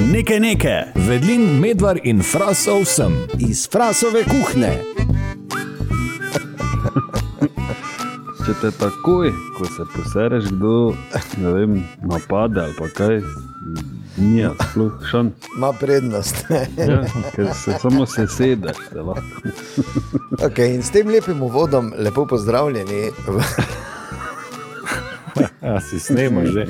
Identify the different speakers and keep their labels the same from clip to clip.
Speaker 1: Nekaj nekaj.
Speaker 2: Vedlin, medvar in frasov sem.
Speaker 3: iz frasove kuhne.
Speaker 4: Če te takoj, ko se posereš, kdo ne vem, napade ali pa kaj, ni sploh šan.
Speaker 3: Ima prednost.
Speaker 4: Ja, ker se samo sesedeš.
Speaker 3: okay, in s tem lepim uvodom, lepo pozdravljeni. v-
Speaker 2: Ja, si snemo že.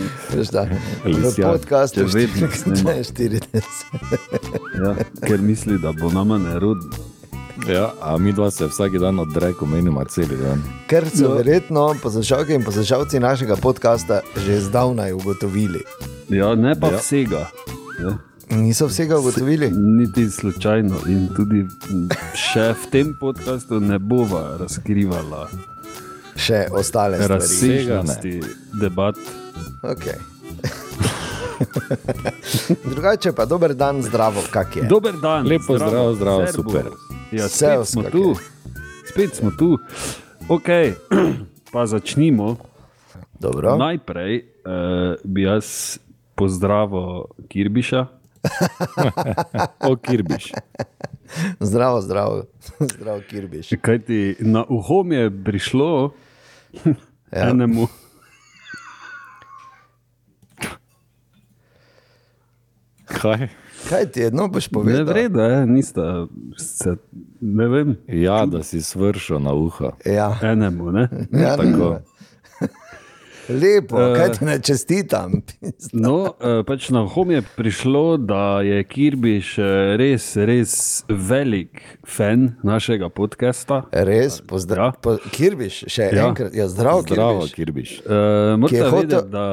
Speaker 3: Podkastu
Speaker 4: če vedno snema.
Speaker 3: 40.
Speaker 4: Ja, ker misli, da bo nama nerodno.
Speaker 2: Ja, a mi dva se vsak dan odreko menimo cel dan.
Speaker 3: Ker so verjetno poslušalke in poslušalci našega podcasta že zdavnaj ugotovili.
Speaker 4: Ja, ne pa
Speaker 2: Ja.
Speaker 4: ja. vsega. Ja.
Speaker 3: Niso vsega ugotovili?
Speaker 4: Niti slučajno. In tudi še v tem podkastu ne bova razkrivala
Speaker 3: Še ostale stvari.
Speaker 4: razsežnosti debat.
Speaker 3: Okay. Drugače pa dober dan, zdravo, kak je.
Speaker 4: Dober dan,
Speaker 2: Lepo zdrav, zdrav,
Speaker 4: servus.
Speaker 2: super.
Speaker 4: Ja, spet smo tu,
Speaker 3: je?
Speaker 4: spet smo tu. Okay. Pa začnimo.
Speaker 3: Dobro.
Speaker 4: Najprej uh, bi jaz pozdravil Kirbiša.
Speaker 2: O, kirbiš.
Speaker 3: Zdravo, zdravo, zdravo, Kirbiš.
Speaker 4: Kaj ti na uho mi je prišlo,
Speaker 3: Ja.
Speaker 4: enemu.
Speaker 2: Kaj?
Speaker 3: Kaj ti je, no boš
Speaker 4: Ne
Speaker 3: povedal?
Speaker 4: vrede, eh, nista se, ne vem,
Speaker 2: Ja, da si svršil na uho.
Speaker 3: Ja,
Speaker 4: enemu. Ne?
Speaker 3: ja
Speaker 2: Tako.
Speaker 3: Lepo,
Speaker 4: Eh.
Speaker 3: kaj ti ne čestitam.
Speaker 4: No, eh, pač na uho mi je prišlo, da je Kirbiš eh, res, res velik fan našega podcasta.
Speaker 3: Res, pozdrav.
Speaker 4: Ja.
Speaker 3: Po, Kirbiš, še ja. Enkrat, ja, zdravo,
Speaker 2: Zdravo,
Speaker 3: Kirbiš.
Speaker 2: kirbiš.
Speaker 4: Uh, Morate
Speaker 3: hotel-
Speaker 4: vedeti, da,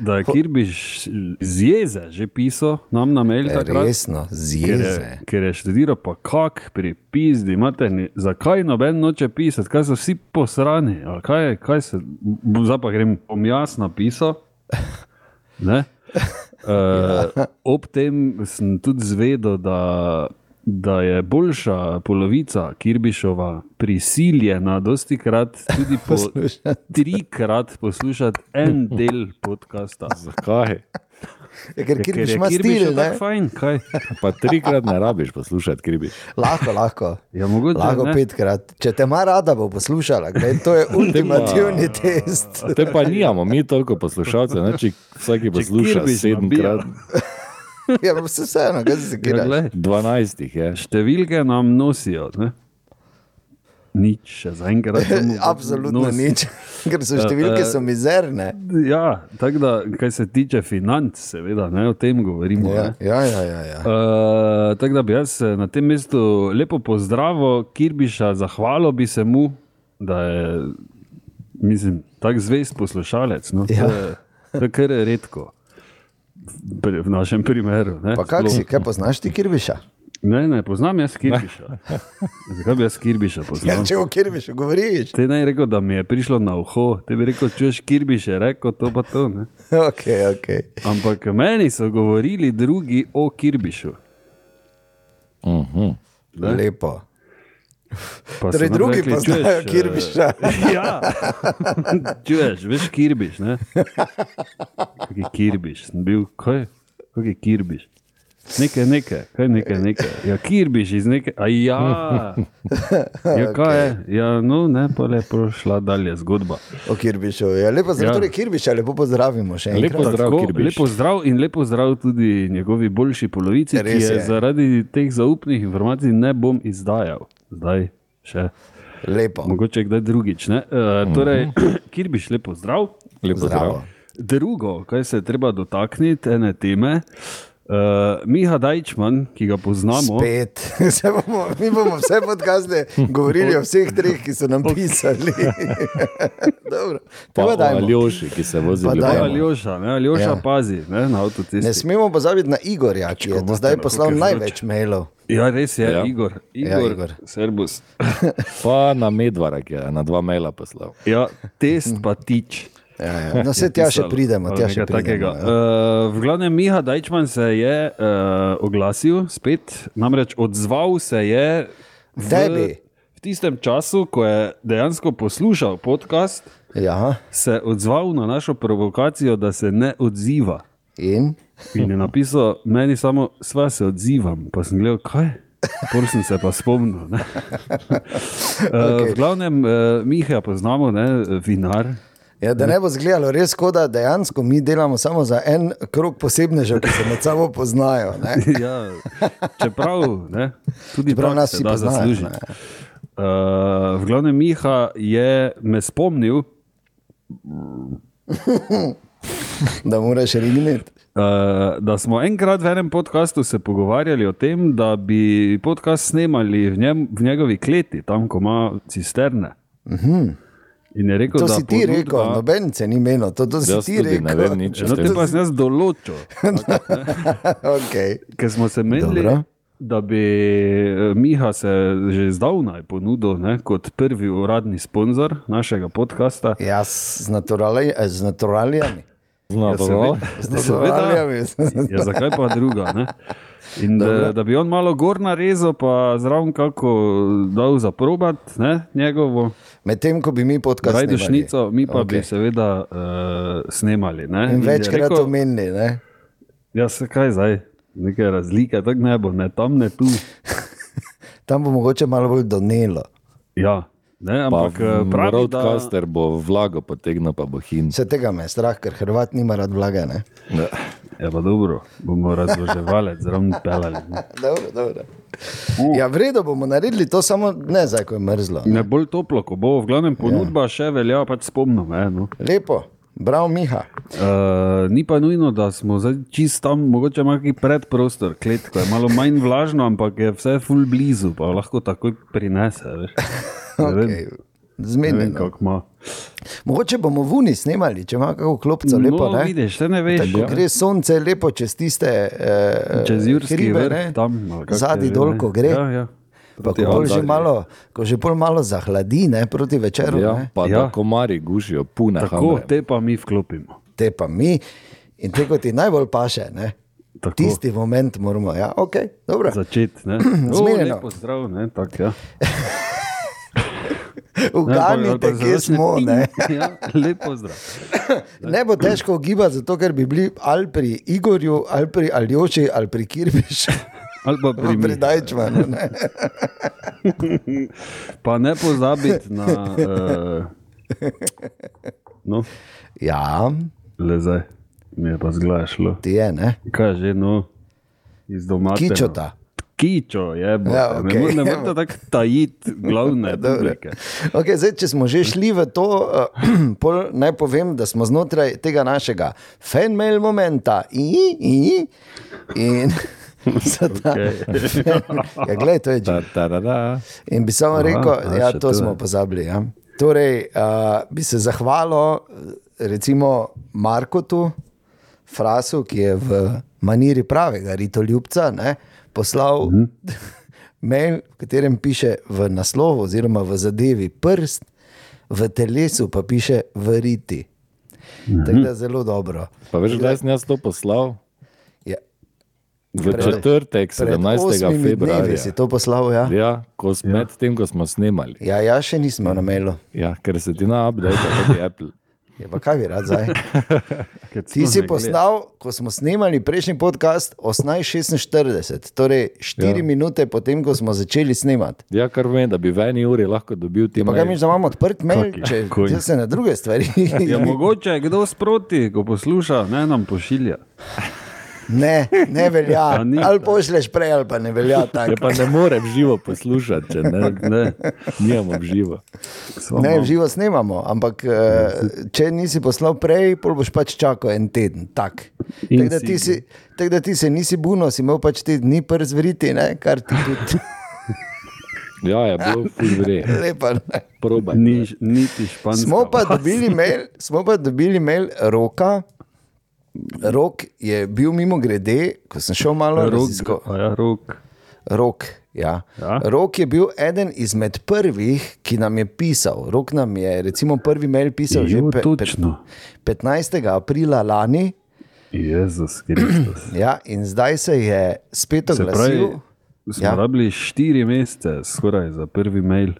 Speaker 4: da je Kirbiš z jeze že pisal nam na mail. takrat.
Speaker 3: Resno,
Speaker 4: Ker
Speaker 3: zjeze.
Speaker 4: je, ker je študiral, pa kak pri pizdi, materni, zakaj noben noče pisati, kaj so vsi posrani, kaj, kaj se, zdaj pa grem, bom jaz napisal. Ne? Uh, ob tem sem tudi zvedel, da, da je boljša polovica Kirbišova prisiljena, dosti krat tudi po trikrat poslušati en del podcasta.
Speaker 2: Zakaj?
Speaker 3: Ja, ker
Speaker 4: Ja,
Speaker 3: Kirbiš
Speaker 4: je
Speaker 3: ima
Speaker 4: Kirbiš
Speaker 3: stil, ne?
Speaker 4: fajn, kaj?
Speaker 2: Pa trikrat ne rabiš poslušati, kirbiš.
Speaker 3: Lahko, lahko.
Speaker 4: Ja, mogoče,
Speaker 3: Lahko
Speaker 4: ne.
Speaker 3: petkrat. Če te ima rada, bo poslušala. Glej, to je ultimativni test.
Speaker 2: Te pa nijamo, mi toliko poslušalcev, ne, če vsaki posluša sedemkrat.
Speaker 3: Ja, pa vse vseeno, kaj si se
Speaker 4: Ja,
Speaker 3: kiraš.
Speaker 4: glej,
Speaker 2: dvanajstih je.
Speaker 4: številke nam nosijo. Ne? Nič, zaenkrat.
Speaker 3: Absolutno
Speaker 4: nos.
Speaker 3: nič, ker so številke
Speaker 4: eh,
Speaker 3: so mizerne.
Speaker 4: Ja, tako da, kar se tiče financ, seveda, ne, o tem govorimo.
Speaker 3: Ja,
Speaker 4: ne.
Speaker 3: ja, ja. ja, ja.
Speaker 4: Uh, tako da bi jaz eh, na tem mestu lepo pozdravil Kirbiša, zahvalil bi se mu, da je, mislim, tako zvest poslušalec. No,
Speaker 3: Ja.
Speaker 4: to, je, kar redko. V našem primeru. Ne, Sploh-
Speaker 3: si, kaj poznaš ti Kirbiša?
Speaker 4: Ne, ne, poznam jaz Kirbiša. Zakaj bi jaz Kirbiša
Speaker 3: Ja,
Speaker 4: poznal?
Speaker 3: če o Kirbišu govoriš.
Speaker 4: Te naj rekel, da mi je prišlo na uho, te bi rekel, čuješ Kirbiš, je rekel to pa to. Ne?
Speaker 3: Ok, ok.
Speaker 4: Ampak meni so govorili drugi o Kirbišu.
Speaker 2: Mhm.
Speaker 4: Ne?
Speaker 3: Lepo.
Speaker 4: Pa
Speaker 3: Torej, drugi
Speaker 4: rekli,
Speaker 3: poznajo
Speaker 4: "Čuješ, eh,
Speaker 3: Kirbiša."
Speaker 4: Ja, čuješ, veš Kirbiš. ne? Kak je Kirbiš, sem bil, kaj, kaj je Kirbiš. Nekaj, nekaj, kaj nekaj, nekaj. Ja, Kirbiš iz neke, a ja. Ja, kaj je? Ja, no, ne, pa lepo šla dalje zgodba.
Speaker 3: O Kirbišu. Ja, lepo zdrav,
Speaker 4: Ja.
Speaker 3: torej Kirbiša, lepo pozdravimo še enkrat.
Speaker 2: Lepo zdrav,
Speaker 4: Tako,
Speaker 2: Kirbiš.
Speaker 4: lepo zdrav in lepo zdrav tudi njegovi boljši polovici,
Speaker 3: Res
Speaker 4: ki je,
Speaker 3: je.
Speaker 4: zaradi teh zaupnih informacij ne bom izdajal. Zdaj še.
Speaker 3: Lepo.
Speaker 4: Mogoče kdaj drugič. ne. Uh, torej, Kirbiš, lepo zdrav.
Speaker 2: Lepo zdrav.
Speaker 4: Drugo, kaj se je treba dotakniti, ene teme. Uh, Miha Dajčman, ki ga poznamo,
Speaker 3: Spet. Se Bomo, mi bomo vse podkaste govorili o vseh treh, ki so nam pisali. Dobro,
Speaker 2: Pa
Speaker 3: dajmo.
Speaker 2: Aljoši, ki se vozi
Speaker 3: Pa
Speaker 2: v.
Speaker 4: Aljoša, ne, Aljoša
Speaker 3: Ja.
Speaker 4: pazi ne, na avtocesti.
Speaker 3: Ne smemo pozabiti na Igorja, ki je do zdaj poslal največ mailov.
Speaker 4: Ja, res je,
Speaker 2: Ja.
Speaker 4: ja. Igor.
Speaker 3: Ja,
Speaker 4: Igor,
Speaker 3: Igor.
Speaker 4: Serbus.
Speaker 2: Pa na Medvara, ki je na dva maila poslal.
Speaker 4: Ja, test pa tič.
Speaker 3: Ja, ja. No, vse tja še pridemo, tja še pridemo.
Speaker 4: takega.
Speaker 3: Ja.
Speaker 4: Uh, v glavnem, Miha Dajčman se je uh, oglasil spet, namreč odzval se je v,
Speaker 3: Tebi.
Speaker 4: v tistem času, ko je dejansko poslušal podcast,
Speaker 3: Ja,
Speaker 4: se je odzval na našo provokacijo, da se ne odziva.
Speaker 3: in
Speaker 4: In je napisal, meni samo sva se odzivam, pa sem gledal, kaj. Pol sem se pa spomnil. ne. Eh, V glavnem, uh, Miha poznamo, ne, vinar.
Speaker 3: Ja, da ne bo zgledalo res kot da dejansko mi delamo samo za en krok posebnežev, ki se med sabo poznajo. Ne?
Speaker 4: Ja, čeprav ne, tudi
Speaker 3: Čeprav nas vsi poznajo, ne.
Speaker 4: Uh, v glavnem, Miha je me spomnil,
Speaker 3: Da moraš regniti.
Speaker 4: Uh, da smo enkrat v enem podkastu se pogovarjali o tem, da bi podcast snemali v, njem, v njegovi kleti, tam, ko ima cisterne. Uh -huh. In je rekel,
Speaker 3: To
Speaker 4: da
Speaker 3: si ti
Speaker 4: ponudba-
Speaker 3: rekel, noben se ni menil, to, to si
Speaker 2: Jaz
Speaker 3: ti rekel.
Speaker 2: ne vem nič.
Speaker 4: No, te pa sem jaz določil,
Speaker 3: okay.
Speaker 4: ker smo se menili,
Speaker 3: Dobro.
Speaker 4: da bi eh, Miha se že zdavnaj ponudil ne, kot prvi uradni sponzor našega podcasta.
Speaker 3: Jaz z, naturali, eh, z naturalijami.
Speaker 2: Zna,
Speaker 4: Ja.
Speaker 3: Z naturalijami.
Speaker 4: Ja, zakaj pa druga? Ne? In da, da bi on malo gor narezal, pa zraven kako dal za probat ne, njegovo
Speaker 3: Medtem ko bi mi podcast
Speaker 4: rajdošnico, mi pa okay. bi seveda uh, snemali. Ne?
Speaker 3: In
Speaker 4: je
Speaker 3: večkrat
Speaker 4: rekel,
Speaker 3: omenili. ne.
Speaker 4: Ja, se kaj zdaj, neke razlike, tako ne bo, ne tam, ne tu.
Speaker 3: Tam bo mogoče malo bolj donelo.
Speaker 4: Ja, ne,
Speaker 2: Pa
Speaker 4: ampak eh, pravi, da,
Speaker 2: Broadcaster bo vlago potegnil, pa bo hin.
Speaker 3: Vse tega me je strah, ker Hrvat nima rad vlage. Ne?
Speaker 4: Ja, pa dobro, bomo razloževali, zraven pelali. ne.
Speaker 3: Dobro, dobro. Ja, v redu bomo naredili to samo ne zdaj, ko je mrzlo.
Speaker 4: Ne bolj toplo, ko bo, v glavnem ponudba ja. še velja, pač spomnim. Eh, no.
Speaker 3: Lepo, bravo, Miha.
Speaker 4: Uh, ni pa nujno, da smo zdaj čist tam, mogoče ima neki predprostor, klet, ko je malo manj vlažno, ampak je vse full blizu, pa lahko takoj prinese. Ne
Speaker 3: Okay.
Speaker 4: ne vem Ima.
Speaker 3: Mogoče bomo v Uni snemali, če ima kako klopco lepo.
Speaker 4: no,
Speaker 3: ne?
Speaker 4: vidiš, ne veš.
Speaker 3: Ko gre sonce lepo čez tiste eh,
Speaker 4: Čez
Speaker 3: hribe,
Speaker 4: vrh, tam,
Speaker 3: zadnji dol, ko gre.
Speaker 4: Ja, ja.
Speaker 3: Pa ko, bolj že malo, ko že pol malo zahladi, ne, proti večeru,
Speaker 2: Ja,
Speaker 3: ne,
Speaker 2: pa
Speaker 4: Ja.
Speaker 2: da komari gušijo, pune.
Speaker 4: Tako,
Speaker 2: hamre.
Speaker 4: te pa mi vklopimo.
Speaker 3: te pa mi in te, ko ti najbolj paše. Ne,
Speaker 4: Tako.
Speaker 3: tisti moment moramo, ja, ok, dobro.
Speaker 4: Začeti. ne. O,
Speaker 3: Zmenjeno.
Speaker 4: lepo zdrav, ne, tak, ja.
Speaker 3: Uganite, kje smo. Ne.
Speaker 4: Ja, lepo zdrav.
Speaker 3: ne bo težko ugibati, zato ker bi bili ali pri Igorju, ali pri Aljoši, ali pri Kirbišu,
Speaker 4: Ali pa pri
Speaker 3: ali pri
Speaker 4: Mihi.
Speaker 3: Dajčmanu. ne.
Speaker 4: Pa ne pozabiti na. Uh, no,
Speaker 3: Ja,
Speaker 4: le zdaj, mi je pa zgleda šlo.
Speaker 3: ti je, ne.
Speaker 4: Kaj že, no, iz doma.
Speaker 3: Kičota.
Speaker 4: Kičo je, bo,
Speaker 3: Ja,
Speaker 4: okay. ne morete tako tajiti glavne publike.
Speaker 3: Okay, zdaj, če smo že šli v to, uh, naj povem, da smo znotraj tega našega fanmail momenta. I, i, in, Zata,
Speaker 4: Okej.
Speaker 3: ja, glej, to je že.
Speaker 2: Ta, ta, da, da.
Speaker 3: In bi samo rekel,
Speaker 4: a,
Speaker 3: ja, to smo pozabili. Ja. Torej, uh, bi se zahvalil recimo Markotu, Frasu, ki je v maniri pravega ritoljubca ne, poslal
Speaker 4: Mhm.
Speaker 3: mail, v katerem piše v naslovu oziroma v zadevi prst, v telesu pa piše v riti.
Speaker 4: Mhm.
Speaker 3: Tako da zelo dobro.
Speaker 2: Pa veš, kdaj sem jaz to poslal?
Speaker 3: Ja,
Speaker 2: V
Speaker 3: Pred-
Speaker 2: četrtek,
Speaker 3: pred
Speaker 2: 17.
Speaker 3: osmimi dnevi
Speaker 2: februarja.
Speaker 3: si to poslal. Ja,
Speaker 2: Ja, ko smo, med tem, ko smo snemali.
Speaker 3: ja, ja še nismo na mailu.
Speaker 2: Ja, ker se ti na update, tudi Apple.
Speaker 3: Je pa kaj bi rad zdaj? Ti si poslal, ko smo snemali prejšnji podcast, 18:46, torej 4 ja. minute potem, ko smo začeli snemati.
Speaker 2: Ja, kar vem, da bi v eni uri lahko dobil ti
Speaker 3: Pa kaj misliš, da imamo odprt mail, če če se na druge stvari?
Speaker 4: Ja, mogoče je kdo sproti, ko posluša, ne nam pošilja.
Speaker 3: Ne, ne velja.
Speaker 4: Ni
Speaker 3: Ali pošleš prej, ali pa ne velja
Speaker 2: Ja,
Speaker 3: tako.
Speaker 2: pa ne morem živo poslušati, če ne,
Speaker 4: Ne,
Speaker 2: nimamo živo.
Speaker 4: Samo
Speaker 3: Ne, živo snemamo, ampak eh, če nisi poslal prej, pol boš pač čakal en teden. Tak. Tako da,
Speaker 4: si-
Speaker 3: ti si- tako da ti se nisi buno, si imel pač te dni przvriti, ne? kar ti tudi
Speaker 2: Ja, je bilo ful vre.
Speaker 3: lepa. Ne?
Speaker 2: Probaj.
Speaker 4: Ni, niti špansko.
Speaker 3: Smo pa dobili mail, smo pa dobili mail roka. Rok je bil mimo grede, ko sem šel malo
Speaker 4: a Ja, rok.
Speaker 3: Rok, ja.
Speaker 4: Ja.
Speaker 3: Rok je bil eden izmed prvih, ki nam je pisal. Rok nam je recimo prvi mail pisal že
Speaker 4: Jo,
Speaker 3: pe,
Speaker 4: točno.
Speaker 3: 15. aprila lani.
Speaker 4: Jezus Kristus.
Speaker 3: Ja, in zdaj se je spet
Speaker 4: Se pravi,
Speaker 3: oglasil.
Speaker 4: smo
Speaker 3: Ja.
Speaker 4: rabili štiri mesece skoraj za prvi mail.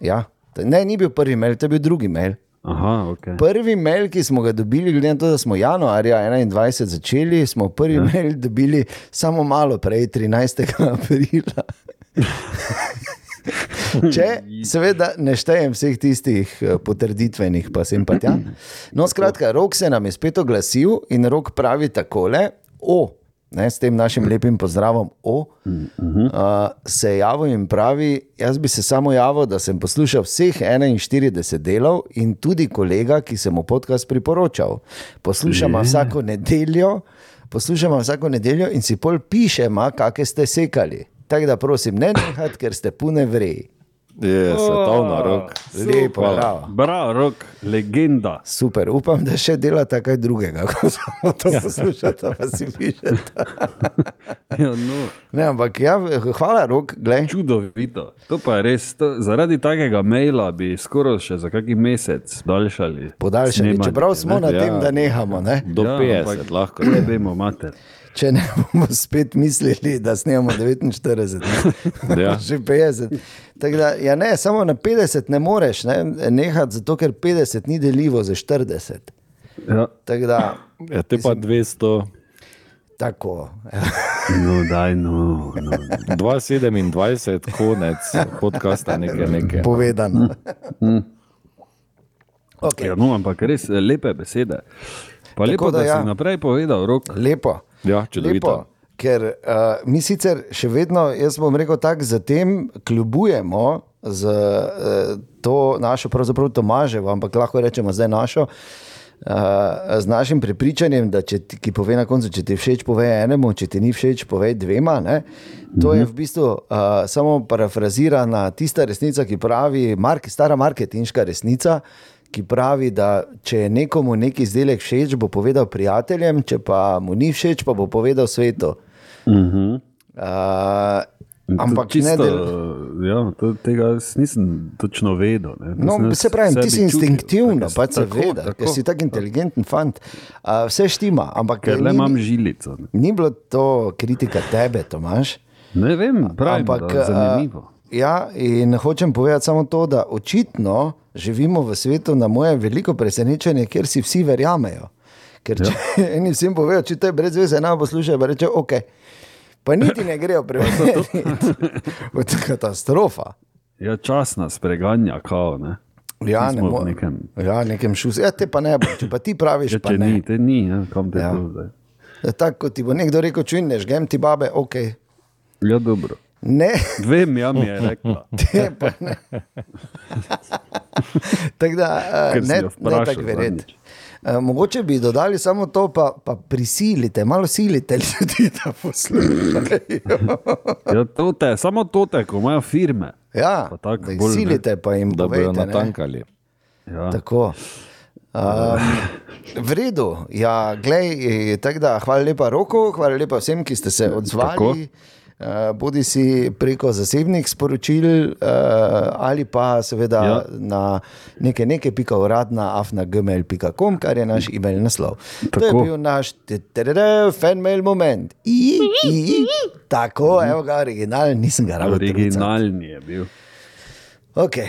Speaker 3: Ja. Ne, ni bil prvi mail, to je bil drugi mail.
Speaker 4: Aha, ok.
Speaker 3: Prvi mail, ki smo ga dobili, glede na to, da smo januarja 21 začeli, smo prvi ja. mail dobili samo malo prej, 13. aprila. Če seveda ne štejem vseh tistih eh, potrditvenih, pa sem pa tja. No, skratka, rok se nam je spet oglasil in rok pravi takole. O, ne, s tem našim lepim pozdravom, o, uh, se je javil in pravi: Jaz bi se samo javil, da sem poslušal vseh 41 delov in tudi kolega, ki sem mu podcast priporočal. Poslušamo vsako nedeljo, poslušamo vsako nedeljo in si pol pišemo, kakšne ste sekali. Tako da prosim, ne nehajte, ker ste pune vreji.
Speaker 2: Je svetovna rok.
Speaker 3: Lepo, bravo.
Speaker 4: Bravo, rok, legenda.
Speaker 3: Super, upam, da še delate kaj drugega, ko samo to poslušate, pa si pišete.
Speaker 4: Ja, no.
Speaker 3: Ne, ampak ja, hvala, rok, glej.
Speaker 4: Čudovito. To pa je res. To, zaradi takega maila bi skoraj še za kakšen mesec daljšali.
Speaker 3: Podaljšali,
Speaker 4: snemanje,
Speaker 3: čeprav smo
Speaker 4: ne.
Speaker 3: na
Speaker 2: Ja.
Speaker 3: tem, da nehamo. Ne?
Speaker 2: Do
Speaker 4: Ja,
Speaker 2: 50
Speaker 4: ampak-
Speaker 2: lahko.
Speaker 4: Ne vemo, mater.
Speaker 3: Če ne bomo spet mislili, da snemamo 49, ne?
Speaker 2: Ja.
Speaker 3: že 50. Tako Da, ja, ne, samo na 50 ne moreš ne, nehati, zato ker 50 ni deljivo za 40.
Speaker 4: Ja.
Speaker 3: Tako da,
Speaker 2: Ja, te pa 200,
Speaker 3: tako.
Speaker 4: No, daj, no, no.
Speaker 2: 227, konec podcasta, nekaj, nekaj.
Speaker 3: Povedano. Okay.
Speaker 4: Ja, no, ampak res eh, lepe besede. Pa lepo,
Speaker 3: da
Speaker 4: da, da
Speaker 3: ja.
Speaker 4: si naprej povedal, rok.
Speaker 3: Lepo.
Speaker 2: Ja, čudovito.
Speaker 3: Lepo, ker uh, mi sicer še vedno, jaz bom rekel tako, zatem kljubujemo z uh, to našo, pravzaprav Tomaževo, ampak lahko rečemo zdaj našo. Uh, z našim prepričanjem, da če ti ki pove na koncu, če ti všeč, pove enemu, če ti ni všeč, pove dvema. Ne? To je v bistvu uh, samo parafrazirana tista resnica, ki pravi, mark, stara marketinška resnica, ki pravi, da če je nekomu neki izdelek všeč, bo povedal prijateljem, če pa mu ni všeč, pa bo povedal svetu.
Speaker 4: Uh -huh.
Speaker 3: Uh, ampak
Speaker 4: čisto,
Speaker 3: ne del.
Speaker 4: ja, to, tega nisem točno vedel. Ne. To
Speaker 3: No, se pravi, ti si instinktivno, pač se
Speaker 4: tako.
Speaker 3: ker si tako inteligenten fant. Uh, vse štima, ampak
Speaker 4: Ker le
Speaker 3: ni,
Speaker 4: imam žilico. Ne,
Speaker 3: ni bilo to kritika tebe, Tomaš.
Speaker 4: ne vem, pravim,
Speaker 3: Ampak,
Speaker 4: zanimivo.
Speaker 3: Ja, in hočem povedati samo to, da očitno živimo v svetu, na moje veliko presenečenje, ker si vsi verjamejo. Ker če ja. eni vsem povejo, če to je brez veze, naj poslušajo, pa reče, ok. Pa niti ne grejo preveriti. To je katastrofa.
Speaker 4: Ja, čas nas preganja, kao. Ne.
Speaker 3: Ja, ne
Speaker 4: smo v
Speaker 3: mo-
Speaker 4: nekem-
Speaker 3: ja, nekem šus. Ja, te pa ne bo, če pa ti praviš,
Speaker 4: Ja,
Speaker 3: pa ne.
Speaker 4: ni, te ni, ja, kam te
Speaker 3: Ja.
Speaker 4: to zdaj.
Speaker 3: Ja, Tako kot ti bo nekdo rekel, čuj, ne žgem ti babe, ok.
Speaker 4: Ja, dobro.
Speaker 3: Ne,
Speaker 4: Vem, ja mi je rekla.
Speaker 3: te pa ne. Tako da, uh, ne,
Speaker 4: jo
Speaker 3: ne
Speaker 4: vprašal
Speaker 3: tako verjeti. Uh, mogoče bi dodali samo to, pa, pa prisilite, malo silite ljudi, da poslušajo.
Speaker 4: Ja, to te, samo to te, ko imajo firme.
Speaker 3: Ja,
Speaker 4: Pa tako,
Speaker 3: da jih
Speaker 4: bolj ne.
Speaker 3: silite, pa jim
Speaker 2: Da bojo
Speaker 3: povejte, ne.
Speaker 2: natankali.
Speaker 4: Ja.
Speaker 3: Tako. Um, v redu, ja, glej, tako da, hvala lepa Roku, hvala lepa vsem, ki ste se odzvali. Uh, bodi si preko zasebnih sporočil, uh, ali pa seveda ja. Na nekaj, nekaj, pika uradna, afnagmail.com, kar je naš e-mail naslov. Tako. To je bil naš fanmail moment. I, i, tako, evo ga, original, nisem ga ravno.
Speaker 4: Originalni je bil.
Speaker 3: Okay.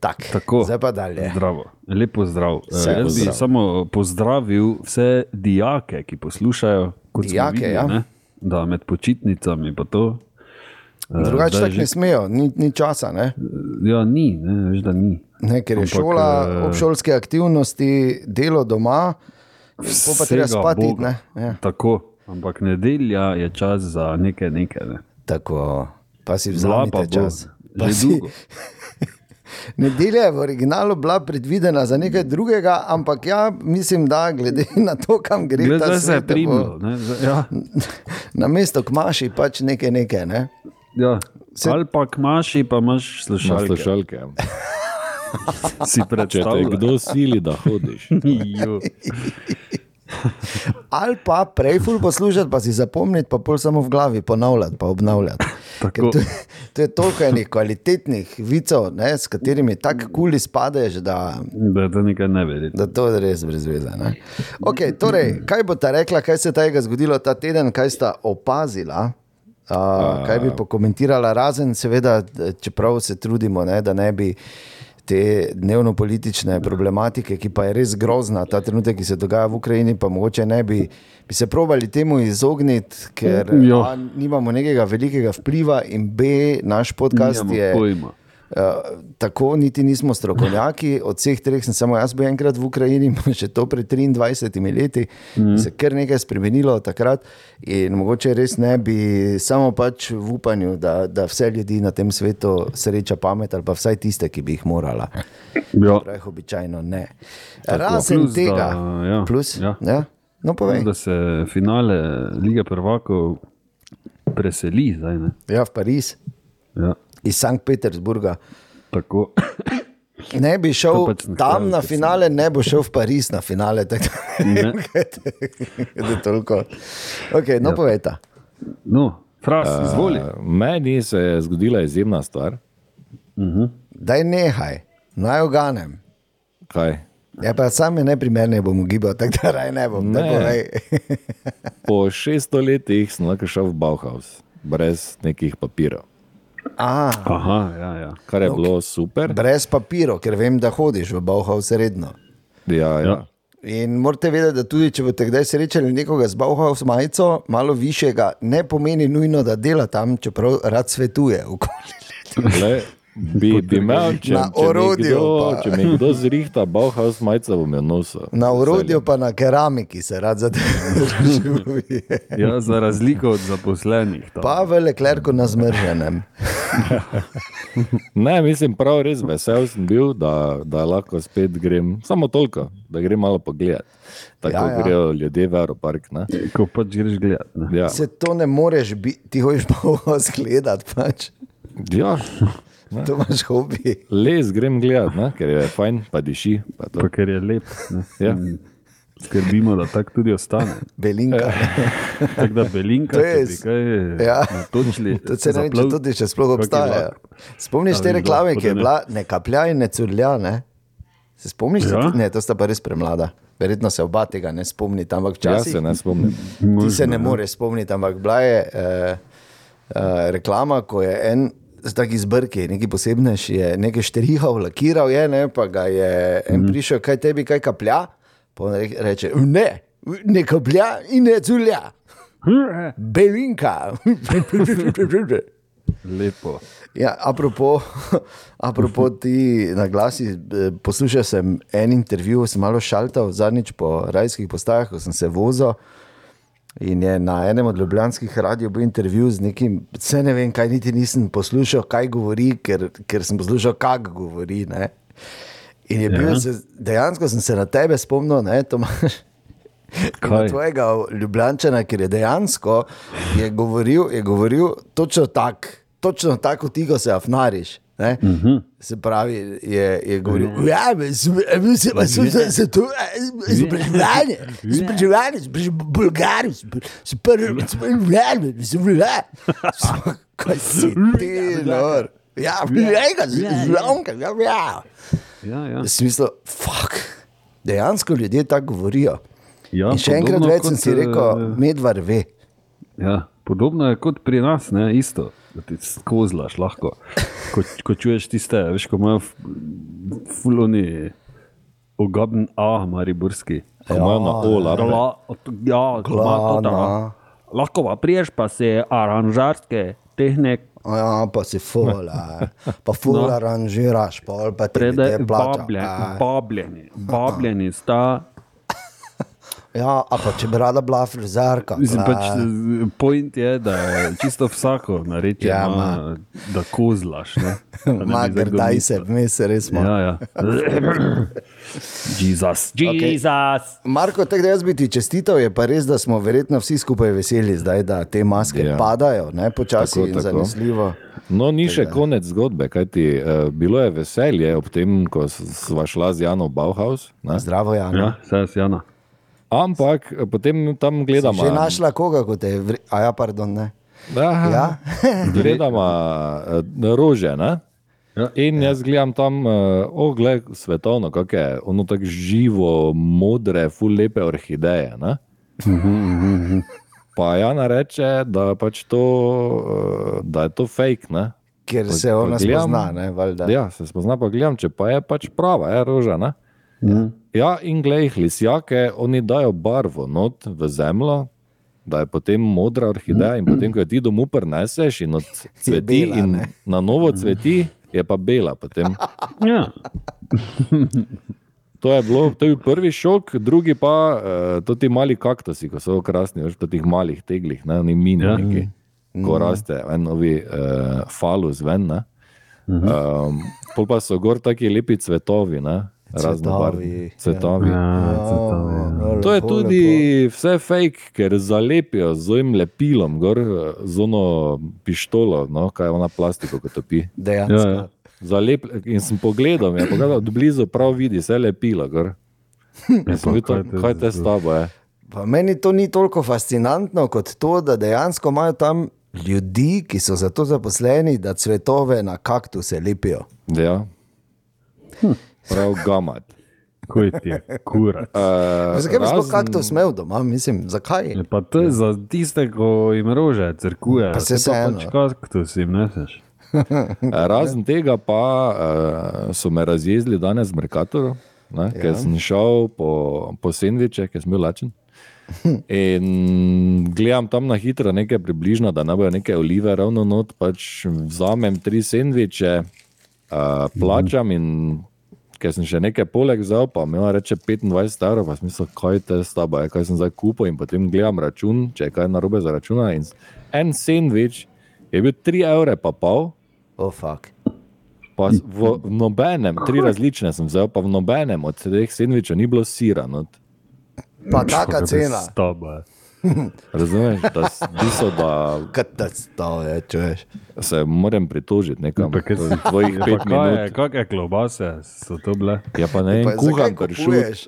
Speaker 3: Tak,
Speaker 4: Tako.
Speaker 3: zdaj pa dalje.
Speaker 4: Zdravo, lepo zdrav.
Speaker 3: Vse
Speaker 4: Eh, Jaz bi
Speaker 3: pozdrav.
Speaker 4: samo pozdravil vse dijake, ki poslušajo.
Speaker 3: Dijake, ja.
Speaker 4: ne, Da med počitnicami pa to. eh,
Speaker 3: Drugače
Speaker 4: zdaj
Speaker 3: tako
Speaker 4: že-
Speaker 3: ne smejo, ni, ni časa. Ne?
Speaker 4: Ja, ni, ne, veš, da ni.
Speaker 3: Ne, ker je
Speaker 4: Ampak,
Speaker 3: šola,
Speaker 4: eh,
Speaker 3: obšolske aktivnosti, delo doma, po pa treba spati. Ja.
Speaker 4: Tako, ampak nedelja je čas za nekaj, nekaj. Ne.
Speaker 3: Tako, pa si
Speaker 4: pa
Speaker 3: vzamete
Speaker 4: bo,
Speaker 3: čas. Pa
Speaker 4: že
Speaker 3: si-
Speaker 4: dolgo.
Speaker 3: Nedelja je v originalu bila predvidena za nekaj drugega, ampak ja, mislim, da glede na to, kam gre,
Speaker 4: Glej,
Speaker 3: ta svet, da bo
Speaker 4: ne, zdaj- Ja,
Speaker 3: Na mesto kmaši pač nekaj, nekaj. Ne?
Speaker 4: ja.
Speaker 3: Se-
Speaker 4: Ali pa kmaši, pa imaš slušalke.
Speaker 2: slušalke.
Speaker 4: Si
Speaker 2: Če te
Speaker 4: predstavljaš.
Speaker 2: kdo sili, da hodiš.
Speaker 4: Jo.
Speaker 3: Ali pa prej ful poslušati, pa si zapomniti, pa pol samo v glavi ponavljati, pa obnavljati.
Speaker 4: Tako.
Speaker 3: To, je toliko enih kvalitetnih vicov, ne, s katerimi tako kuli spadeš, da,
Speaker 4: Da to nekaj neverjetno.
Speaker 3: da to je res brez veze. ne. Okay, torej, kaj bo ta rekla, kaj se je tega zgodilo ta teden, kaj sta opazila? Uh, kaj bi pokomentirala, razen, seveda, čeprav se trudimo, ne, da ne bi te dnevno-politične problematike, ki pa je res grozna, ta trenutek, ki se dogaja v Ukrajini, pa mogoče ne bi, bi se probali temu izogniti, ker
Speaker 4: Ja.
Speaker 3: A, nimamo nekega velikega vpliva, in B, naš podcast
Speaker 4: Nimamo
Speaker 3: je.
Speaker 4: pojma.
Speaker 3: Uh, tako niti nismo strokovnjaki, od vseh treh sem samo jaz bil enkrat v Ukrajini, še to pred 23 leti, mm. se kar nekaj spremenilo takrat. In mogoče res ne bi, samo pač v upanju, da, da vse ljudi na tem svetu sreča pamet, ali pa vsaj tiste, ki bi jih morala.
Speaker 4: Ja.
Speaker 3: Prav običajno ne. Razen
Speaker 4: Plus,
Speaker 3: tega,
Speaker 4: da- ja,
Speaker 3: plus,
Speaker 4: ja.
Speaker 3: Ja? No, povej.
Speaker 4: Da se finale Lige prvakov preseli zdaj. Ne?
Speaker 3: Ja, v Pariz,
Speaker 4: Ja.
Speaker 3: Iz Sankt Petersburga.
Speaker 4: Tako.
Speaker 3: Ne bi šel
Speaker 4: pač
Speaker 3: tam na finale, ne bo šel v Pariz na finale. tako ne da toliko. Okay, no, ja. povejta.
Speaker 4: No, Fras, izvoli.
Speaker 2: Uh, meni se je zgodila izjemna stvar.
Speaker 3: Daj nehaj, naj oganem.
Speaker 2: Kaj?
Speaker 3: Ja, pa sam je neprimerno, bom gibal, tako da raj ne bom. Ne.
Speaker 2: Po 600 letih sem lahko šel v Bauhaus, brez nekih papirov,
Speaker 3: A,
Speaker 4: Aha, ja, ja.
Speaker 2: kar je bilo super.
Speaker 3: brez papirov, ker vem, da hodiš v Bauhaus redno.
Speaker 2: Ja, ja.
Speaker 4: Ja.
Speaker 3: In morate vedeti, da tudi če boste kdaj srečali nekoga z Bauhaus majico, malo višjega, ne pomeni nujno, da dela tam, čeprav rad svetuje.
Speaker 2: Le, bi, bi imel, če,
Speaker 3: Na
Speaker 2: če,
Speaker 3: orodju
Speaker 2: kdo,
Speaker 3: pa.
Speaker 2: če mi kdo zrihta Bauhaus majico, bom jo nosil.
Speaker 3: Na urodju pa na keramiki se rad zadržuje.
Speaker 4: ja, za razliko od zaposlenih. tam.
Speaker 3: Pa v leklerku na zmrženem.
Speaker 2: Ne, mislim, prav res vesel sem bil, da, da lahko spet grem. Samo toliko, da grem malo pogledat. Tako
Speaker 3: Ja,
Speaker 2: ja, grejo ljudje v Aeropark. Ne?
Speaker 4: Ko pač greš gledat. ne.
Speaker 2: Ja.
Speaker 3: Se to ne moreš biti, ti hočeš pa zgledati. Pač.
Speaker 2: ja,
Speaker 3: To imaš hobi.
Speaker 2: les grem gledat, ne? ker je fajn, pa diši. Pa to.
Speaker 4: Pa ker je lep. ne.
Speaker 2: Ja.
Speaker 4: Skrbimo, da tako tudi ostane.
Speaker 3: Belinka.
Speaker 4: Tako da belinka,
Speaker 3: To
Speaker 4: če
Speaker 3: je
Speaker 4: bi
Speaker 3: s-
Speaker 4: kaj
Speaker 3: Ja. To se ne če
Speaker 4: zaplav-
Speaker 3: tudi še sploh
Speaker 4: vlak.
Speaker 3: Spomniš
Speaker 4: Ja,
Speaker 3: te reklame, ki je
Speaker 4: da
Speaker 3: bila ne kaplja in ne curlja? Ne? Se spomniš?
Speaker 4: Ja.
Speaker 3: Ja. Ne, to sta pa res premlada. Verjetno se oba tega ne spomnite, ampak
Speaker 2: Jaz
Speaker 3: včasih
Speaker 2: se ne spomnim.
Speaker 3: ti se ne
Speaker 4: ja.
Speaker 3: moreš spomniti. Ampak bila je uh, uh, reklama, ko je en. Taki zbrki, neki posebnež je nekaj štrihal, lakiral je, ne, pa ga je en
Speaker 4: Mhm.
Speaker 3: prišel, kaj tebi kaj kaplja. Pa reče, ne, ne kaplja in ne culja, belinka.
Speaker 4: Lepo.
Speaker 3: Ja, apropo, apropo ti na glasi, eh, poslušal sem en intervju, sem malo šaltal zadnjič po rajskih postajah, ko sem se vozil. In je na enem od ljubljanskih radijev bil intervju z nekim, vse ne vem, kaj niti nisem poslušal, kaj govori, ker, ker sem poslušal, kako govori. Ne? In je bil,
Speaker 4: Ja.
Speaker 3: dejansko sem se na tebe spomnil, ne, Tomaš. Na tvojega ljubljančana, ker je dejansko je govoril, je govoril točno tako, točno tako ti, ko se afnariš. Ne? Uh
Speaker 4: Mhm.
Speaker 3: -huh. Se pravi, je, je govoril, ja, mi se pa sem se tu, izobraževanje, izobraževanje, bulgari, se prvi, se prvi, se prvi, kaj si ti, nor. Ja, ja, zlomka, ja, ja.
Speaker 4: Ja, ja.
Speaker 3: V smislu, fuck, dejansko ljudje tako govorijo.
Speaker 4: Ja,
Speaker 3: In še enkrat več sem si rekel,
Speaker 4: eh,
Speaker 3: medvar ve.
Speaker 4: Ja, podobno je kot pri nas, ne, isto. Da ti skozlaš lahko. Ko, ko čuješ tiste, veš, ko imajo fuloni ogaben A, mariborski.
Speaker 2: Ko imajo na O, larve.
Speaker 4: La, ja, da.
Speaker 3: Glana.
Speaker 4: Lahko pa priješ pa se aranžarske tehnike.
Speaker 3: Ja, pa si fula, pa fula no. aranžiraš, pol pa ti
Speaker 4: Prede,
Speaker 3: te plača.
Speaker 4: babljeni,
Speaker 3: A,
Speaker 4: babljeni, sta.
Speaker 3: Ja, a pa če bi rada bila frizerka.
Speaker 4: Mislim, pač, eh, point je, da je čisto vsako nareče,
Speaker 3: Ja,
Speaker 4: ja,
Speaker 3: ma.
Speaker 4: da kozlaš. Da
Speaker 3: Magar,
Speaker 4: kdo
Speaker 3: daj se, vmes res smo.
Speaker 4: Ja, ja. Jezus, Jezus.
Speaker 3: Marko, tako da jaz bi ti čestital, je pa res, da smo verjetno vsi skupaj veseli, zdaj, da te maske ja. Padajo, ne počasi
Speaker 2: Tako,
Speaker 3: in
Speaker 2: tako.
Speaker 3: zanesljivo.
Speaker 2: No, ni še konec zgodbe, kajti uh, bilo je veselje ob tem, ko sva šla z Jano v Bauhaus. Ne?
Speaker 3: Zdravo, Jan.
Speaker 4: Ja, vse je Jana.
Speaker 2: Ampak eh, potem tam gledamo.
Speaker 3: Že našla koga, kot je, vre... a ja, pardon, ne.
Speaker 2: Aha,
Speaker 3: Ja?
Speaker 2: gledamo uh, rože. Ne?
Speaker 4: Ja.
Speaker 2: In jaz gledam tam, uh, ogled svetovno, kako je ono tako živo, modre, ful lepe orhideje. ne. Pa Jana reče, da, pač to, uh, da je to fake, ne?
Speaker 3: Ker
Speaker 2: Pa-
Speaker 3: se ona
Speaker 2: gledam-
Speaker 3: spozna, ne, valjda.
Speaker 2: Ja, se spozna, pa gledam, če pa je pač prava, je roža. Ne? Ja, in glej, lisjake, oni dajo barvo not v zemljo, da je potem modra orhideja, in potem, ko jo ti domov prineseš in odcveti,
Speaker 3: bela,
Speaker 2: in na novo cveti, je pa bela. Potem.
Speaker 4: Ja.
Speaker 2: To je, bilo, to je bil prvi šok, drugi pa uh, to ti mali kaktusi, ko so krasni, veš, po teh malih teglih, ne, oni mini,
Speaker 4: Ja.
Speaker 2: neki, ko raste en novi uh, falus ven. Ne. Um, pol pa so gor taki lepi cvetovi, ne, raznobarvni cvetovi. Ja.
Speaker 4: Ja, cvetovi, ja.
Speaker 3: No,
Speaker 2: To je
Speaker 3: lepo,
Speaker 2: tudi vse fake, ker zalepijo z ovim lepilom, gor, z ono pištolo, no, kaj je ona plastiko, ko topi.
Speaker 3: lepo. Dejansko.
Speaker 4: Ja, ja.
Speaker 2: Zalep, in sem pogledal, je pogledal, od blizu prav vidi, vse lepilo. Gor. Sem
Speaker 4: pa
Speaker 2: videl,
Speaker 4: kaj te
Speaker 2: s tabo je.
Speaker 3: Pa meni to ni toliko fascinantno kot to, da dejansko imajo tam ljudi, ki so za to zaposleni, da cvetove na kaktuse lepijo.
Speaker 2: Ja. Prav gamat.
Speaker 4: Kuj ti je, kura.
Speaker 2: Uh,
Speaker 3: Zakaj bi sploh kaktus imel doma? Mislim, zakaj?
Speaker 4: Je Pa to je za tiste, ko jim rože crkuje.
Speaker 3: Pa saj vseeno.
Speaker 4: Pač kaktus jim neseš.
Speaker 2: Razen tega pa uh, so me razjezili danes v Merkatoru, ne, ja. ker sem šel po, po sendviče, ker sem bil lačen. In gledam tam na hitro, nekaj približno, da ne bojo neke olive ravno not, pač vzamem tri sendviče, uh, plačam in ker sem še nekaj poleg vzel, pa mi je reče 25 evrov, pa sem mislil, kaj te s tabo je, kaj sem zdaj kupil in potem gledam račun, če je kaj narobe za računa. In en sendvič je bil 3 evre pa pol.
Speaker 3: Oh, fuck.
Speaker 2: Pa v, v nobenem, tri različne sem vzel, pa v nobenem od teh sendvičev ni bilo sira. not.
Speaker 3: Pa taka cena.
Speaker 4: Staba.
Speaker 2: Razumeš, da, bistvo, da
Speaker 3: Katastrofa je, če veš.
Speaker 2: se moram pritožiti nekam.
Speaker 4: Kaj si-
Speaker 2: je Tvojih pet
Speaker 4: kaj
Speaker 2: minut.
Speaker 4: kakšne klobase so to bile?
Speaker 2: Ja, pa ne,
Speaker 3: Pa
Speaker 2: vem, kuham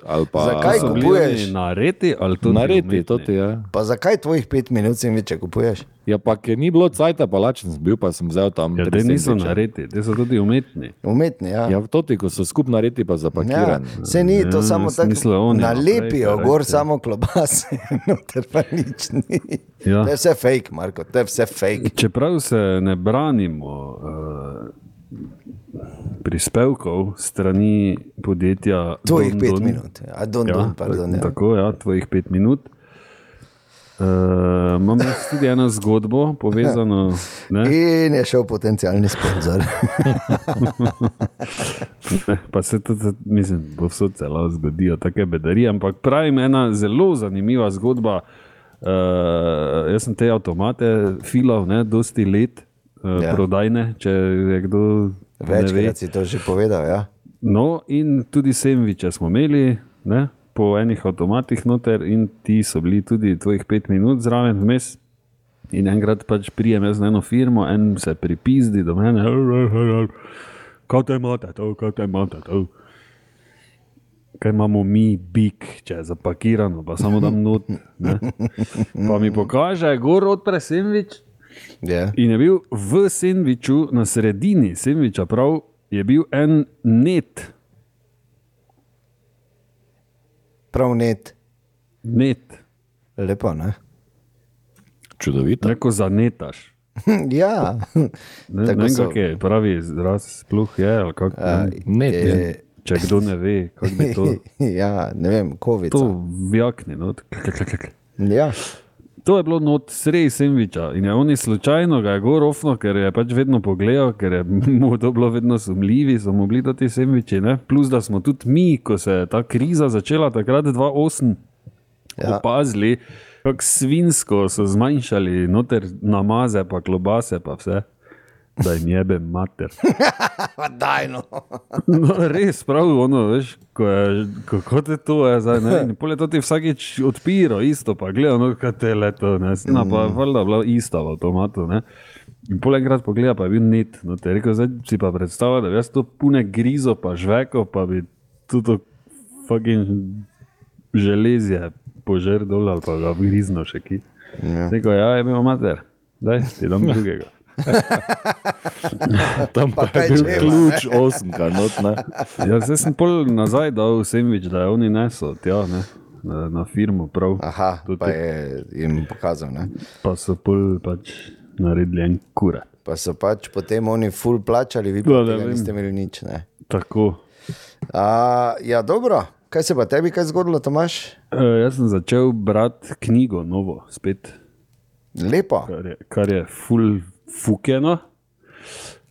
Speaker 2: ali pa
Speaker 3: Zakaj kupuješ?
Speaker 4: nareti ali to
Speaker 2: naredi, to ti je.
Speaker 3: Pa zakaj tvojih pet minut si več kupuješ?
Speaker 2: Ja, pa ker ni bilo cajta, pa lačen sem bil, pa sem vzel tam.
Speaker 4: Ja, te niso nareti, te so tudi umetni.
Speaker 3: Umetni, ja.
Speaker 2: Ja, to ti, ko so skupaj naredi, pa
Speaker 3: Ja,
Speaker 2: zapakirani.
Speaker 3: se ni to
Speaker 4: Ja,
Speaker 3: samo tako. Nalepijo gor
Speaker 4: rekli.
Speaker 3: samo klobase, noter pa nič ni.
Speaker 4: Ja.
Speaker 3: To je vse fake, Marko, to je vse fake.
Speaker 4: Čeprav se ne branimo uh, prispevkov strani podjetja
Speaker 3: Tvojih
Speaker 4: Don
Speaker 3: pet
Speaker 4: Don.
Speaker 3: minut. A don,
Speaker 4: Ja,
Speaker 3: don, pardon. Ja.
Speaker 4: Tako, ja, tvojih pet minut. Uh, imam jaz tudi eno zgodbo povezano. Ne,
Speaker 3: In je šel potencijalni sponzor.
Speaker 4: pa se tudi, mislim, povsod se lahko zgodijo take bedarije. Ampak pravim, ena zelo zanimiva zgodba. Uh, jaz sem te avtomate filal, ne, dosti let, uh,
Speaker 3: Ja.
Speaker 4: prodajne, če je kdo. ne ve.
Speaker 3: Večkrat si to že povedal. Ja?
Speaker 4: No, in tudi sendviče smo imeli, ne, po enih avtomatih noter, in ti so bili tudi tvojih pet minut zraven, vmes. In enkrat pač prijem jaz na eno firmo, en se pripizdi do mene, kot te imate, to, kot te imate. To. Kaj imamo mi, bik, če je zapakirano, pa samo dam not. Ne. Pa mi pokaže, gor odpre sendvič,
Speaker 3: Ja.
Speaker 4: In je bil v sendviču, na sredini sendviča, prav je bil en net,
Speaker 3: Prav net.
Speaker 4: net,
Speaker 3: Lepo, ne?
Speaker 2: Čudovito.
Speaker 4: reko zanetaš.
Speaker 3: ja.
Speaker 4: Ne,
Speaker 3: Tako
Speaker 4: ne vem,
Speaker 3: so.
Speaker 4: kak je pravi izraz, sploh je. ali Kak,
Speaker 3: A,
Speaker 4: ne,
Speaker 2: Net, je.
Speaker 3: je-
Speaker 4: če kdo ne ve, kako bi to.
Speaker 3: ja, ne vem, kovica.
Speaker 4: To vjakni. No.
Speaker 3: Ja.
Speaker 4: To je bilo not sredi sendviča in je oni slučajno ga je gorofno, ker je pač vedno pogledal, ker je mu to bilo vedno sumljivi, so mu bili ti sendviči. Ne? Plus, da smo tudi mi, ko se je ta kriza začela takrat 2008,
Speaker 3: Ja.
Speaker 4: ja. opazili, kako svinsko so zmanjšali noter namaze, pa klobase, pa vse. Da jim jebe mater.
Speaker 3: Daj no.
Speaker 4: No, res, prav, ono, veš, ko je, kako te to je zdaj, ne, in pol je to ti vsakič odpiro, isto, pa gledaj, no, kaj te leto, ne, no, pa valjda bila ista v avtomatu, ne. In pol enkrat pogleda, pa je bil net, no, te je rekel, zdaj si pa predstavlja, da bi jaz to pune grizo, pa žveko, pa bi tudi fucking železje požer dol ali pa ga grizno še ki. Ja. Rekel, ja, je bil mater, daj, ti dam drugega.
Speaker 2: Tam pa,
Speaker 3: Pa
Speaker 2: je bil
Speaker 3: čeva,
Speaker 2: ključ osemka, not, ne.
Speaker 4: Ja, zdaj sem pol nazaj dal sendvič, da je oni nesel tja, ne, na, na firmo prav.
Speaker 3: Aha,
Speaker 4: Tudi
Speaker 3: pa je jim pokazal. Ne?
Speaker 4: Pa so pol pač naredili en kurat.
Speaker 3: Pa so pač potem oni full plačali, vi
Speaker 4: Ja,
Speaker 3: pa
Speaker 4: vem.
Speaker 3: niste imeli nič. Ne?
Speaker 4: Tako.
Speaker 3: A, ja, dobro. Kaj se pa tebi kaj zgodilo, Tomaš?
Speaker 4: E, jaz sem začel brati knjigo, novo, spet,
Speaker 3: Lepo.
Speaker 4: kar je, kar je full fukeno.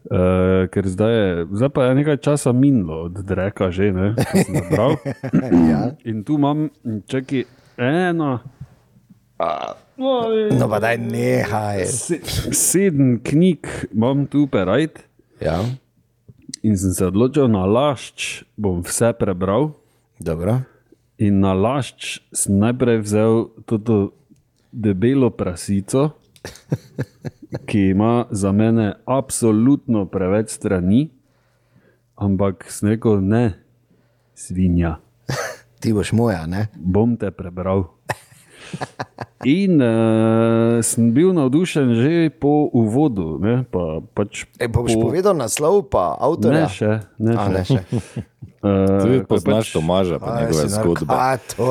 Speaker 4: Uh, ker zdaj je, zdaj pa je nekaj časa minilo od Dreka, že ne, nabral.
Speaker 3: Ja.
Speaker 4: In tu imam, čakaj, eno,
Speaker 3: No, pa daj nehaj.
Speaker 4: se, sedem knjig imam tu perajt
Speaker 3: Ja,
Speaker 4: in sem se odločil na lašč, bom vse prebral.
Speaker 3: dobro.
Speaker 4: In na lašč sem najprej vzel to debelo prasico, ki ima za mene absolutno preveč strani, ampak sem rekel, ne, svinja,
Speaker 3: Ti boš moja, ne?
Speaker 4: bom te prebral. In uh, sem bil navdušen že po uvodu. Ne, pa, pač
Speaker 3: E, boš
Speaker 4: po,
Speaker 3: povedal naslov, pa avtorja?
Speaker 4: Ne, še. Ne,
Speaker 3: A,
Speaker 4: še.
Speaker 3: ne, še.
Speaker 4: Uh,
Speaker 2: Ti
Speaker 4: ko
Speaker 2: poznaš Tomaža, pa njegove zgodbe.
Speaker 3: narka- to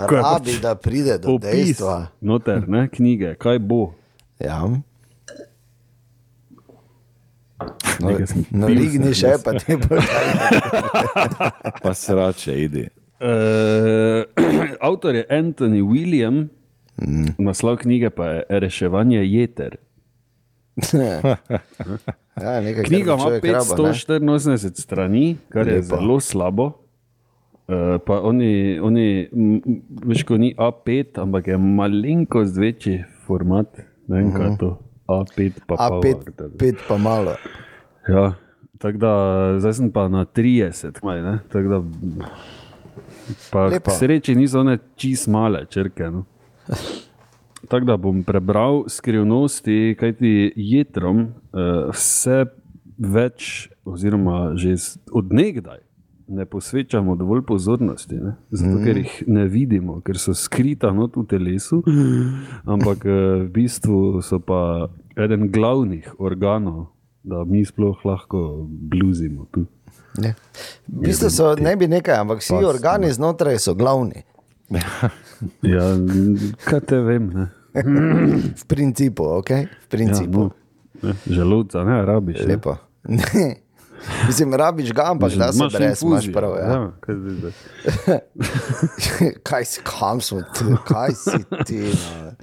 Speaker 4: Ko je
Speaker 3: rabi,
Speaker 4: pač
Speaker 3: da pride do
Speaker 4: opis,
Speaker 3: dejstva.
Speaker 4: noter, ne, knjige, kaj bo.
Speaker 3: Ja. No, no rigni še, pa te boš.
Speaker 2: Pa srače, idi.
Speaker 4: Uh, avtor je Anthony William, mm. naslov knjige pa je Reševanje jeter.
Speaker 3: Ja, nekaj,
Speaker 4: Knjiga
Speaker 3: bo
Speaker 4: ima
Speaker 3: človek rabo, ne?
Speaker 4: 584 strani, kar je
Speaker 3: Lepo.
Speaker 4: zelo slabo. Uh, pa oni, oni veš, ko ni A5, ampak je malenkost večji format. Ne vem, kaj je to. A5 pa
Speaker 3: A
Speaker 4: pol,
Speaker 3: pet, pa malo.
Speaker 4: Ja, tako da zdaj sem pa na 30, maj, ne, tako da. Pa
Speaker 3: Lepo.
Speaker 4: k sreči niso one čist male črke. No. Tako da bom prebral skrivnosti, kajti jetrom uh, vse več, oziroma že z- od nekdaj, ne posvečamo dovolj pozornosti, ne? zato ker jih ne vidimo, ker so skrita not v telesu, ampak uh, v bistvu so pa eden glavnih organov, da mi sploh lahko bluzimo tu.
Speaker 3: Ne. V bistvu so ne bi nekaj, ampak vsi
Speaker 4: Pas,
Speaker 3: organi znotraj so glavni.
Speaker 4: Ja, kaj te vem, ne?
Speaker 3: V principu, ok? V
Speaker 4: Ja,
Speaker 3: principu.
Speaker 4: no, ne, želodca ne rabiš. Ne?
Speaker 3: Lepo. Ne. Mislim, rabiš ga, ampak da se brez, imaš prav. Ja.
Speaker 4: ja, kaj
Speaker 3: kaj si, kam smo ti, kaj si ti?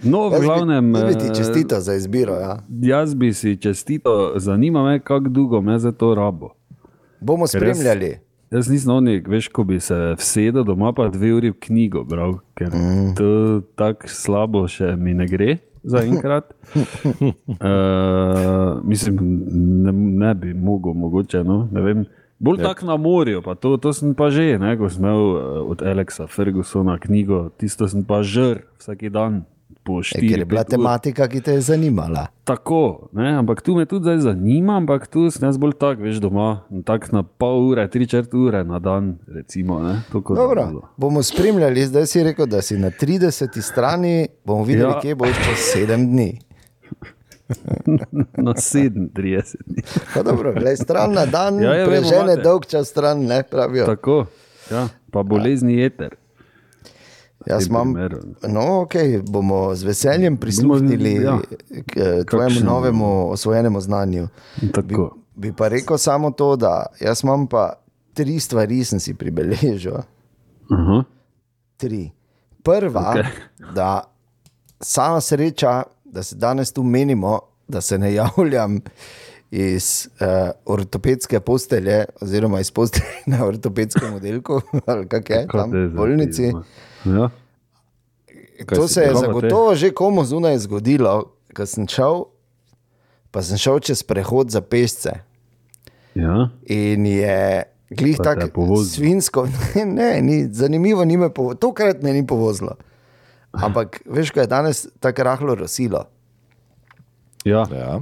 Speaker 4: No, v glavnem,
Speaker 3: Ne bi ti
Speaker 4: eh,
Speaker 3: čestito za izbiro. Ja.
Speaker 4: Jaz bi si čestito, zanima me, kako dolgo me za to rabo.
Speaker 3: Bomo
Speaker 4: jaz-
Speaker 3: spremljali.
Speaker 4: Jaz nisem onik, veš, ko bi se vsedel doma, pa dve uri v knjigo bral, ker mm. to tako slabo še mi ne gre zaenkrat. uh, mislim, ne, ne bi mogel, mogoče. No. Bolj tako na morju, pa to, to sem pa že, ne, ko sem imel uh, od Alexa Fergusona knjigo, tisto sem pa žr vsak dan. Po
Speaker 3: E,
Speaker 4: štiri,
Speaker 3: ker je bila tematika, ki te je zanimala.
Speaker 4: Tako, ne, ampak tu me tudi zdaj zanima, ampak tu sem jaz bolj tak, veš, doma, tako na pol ure, tri četrt ure na dan, recimo.
Speaker 3: Dobro, bomo spremljali, zdaj si rekel, da si na 30 strani, bomo videli,
Speaker 4: Ja.
Speaker 3: kje boš čez 7 dni.
Speaker 4: Na 37.
Speaker 3: Pa dobro, glej, stran na dan,
Speaker 4: Ja,
Speaker 3: ja,
Speaker 4: ja, vemo,
Speaker 3: prežene
Speaker 4: imate.
Speaker 3: dolg čas stran, ne pravijo.
Speaker 4: Tako, ja, pa bolezni jeter.
Speaker 3: Jaz imam, no, okay, bomo z veseljem prisluhnili
Speaker 4: ja.
Speaker 3: k eh, tvojemu novemu osvojenemu znanju.
Speaker 4: Tako.
Speaker 3: Bi pa rekel samo to, da jaz imam pa tri stvari, sem si pribeležil.
Speaker 4: Aha.
Speaker 3: Tri. Prva, okay. Da sama sreča, da se danes tu menimo, da se ne javljam iz uh, ortopedske postelje, oziroma iz postelje na ortopedskem oddelku, ali kak je
Speaker 4: Kaj
Speaker 3: tam v bolnici.
Speaker 4: pizma? Ja.
Speaker 2: Kaj
Speaker 3: To
Speaker 2: si
Speaker 3: se je
Speaker 4: Kaj pa te?
Speaker 3: zagotovo že komu zunaj zgodilo, ko sem šel, pa sem šel čez prehod za pešce.
Speaker 4: Ja.
Speaker 3: In je glih tako svinsko, ne, ne ni, zanimivo, ni me povozilo, tokrat me ni povozilo. Ampak veš, ko je danes tako rahlo rosilo.
Speaker 4: Ja.
Speaker 2: Ja.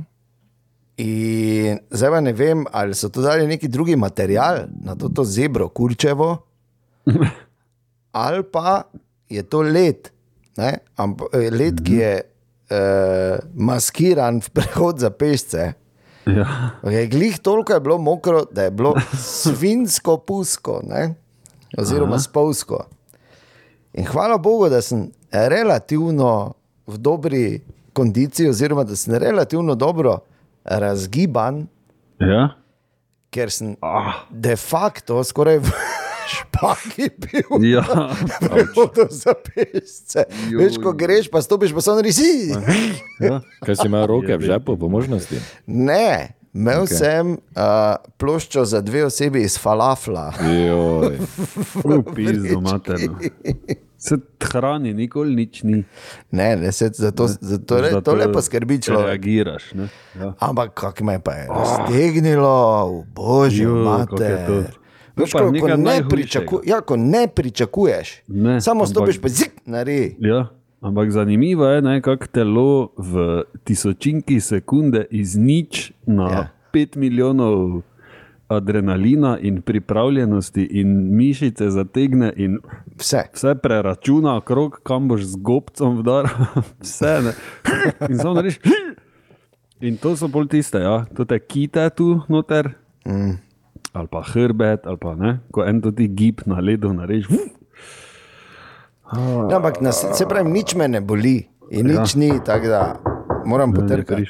Speaker 3: In zdaj ne vem, ali so to dali neki drugi material na to, to zebro, kurčevo, ali pa je to led, ne? Amp, eh, led, ki je uh, maskiran v prehod za pešce.
Speaker 4: Ja.
Speaker 3: Okay, glih toliko je bilo mokro, da je bilo svinsko pusko, ne? oziroma spolsko. In hvala Bogu, da sem relativno v dobri kondiciji, oziroma da sem relativno dobro razgiban,
Speaker 4: Ja?
Speaker 3: ker sem
Speaker 4: Ah,
Speaker 3: de facto skoraj v špaki bil.
Speaker 4: ja.
Speaker 3: Prevodu za pesce.
Speaker 4: Joj.
Speaker 3: Veš, ko greš, pa stopiš, pa samo risi.
Speaker 4: ja.
Speaker 2: Kaj si imel roke v žepu, po možnosti?
Speaker 3: Ne, imel okay. sem uh, ploščo za dve osebi iz falafla.
Speaker 2: Joj.
Speaker 4: Upizdo materno. Se hrani, nikoli nič ni.
Speaker 3: Ne, ne, se, zato, zato, zato to lepo skrbi človek.
Speaker 4: Reagiraš. Ne? Ja.
Speaker 3: Ampak kako me pa je raztegnilo, v božji
Speaker 4: je to.
Speaker 3: mater. Veš, ko, ko, ne pričaku, ja, ko ne pričakuješ,
Speaker 4: Ne,
Speaker 3: samo stopiš, pa zik, nari.
Speaker 4: Ja, ampak zanimivo je, kako telo v tisočinki sekunde iz nič na
Speaker 3: Ja.
Speaker 4: 5 milijonov adrenalina in pripravljenosti in mišice zategne in
Speaker 3: Vse.
Speaker 4: vse preračuna, krok, kam boš z gobcem vdar, vse. Ne. In samo reš. In to so bolj tiste, ja, to te kite tu noter, mm. Ali pa hrbet, ali pa ne, ko en to ti gib na ledu nareš.
Speaker 3: No, ampak nas, se pravi, nič me ne boli in nič ja. ni, tako da moram potrkati.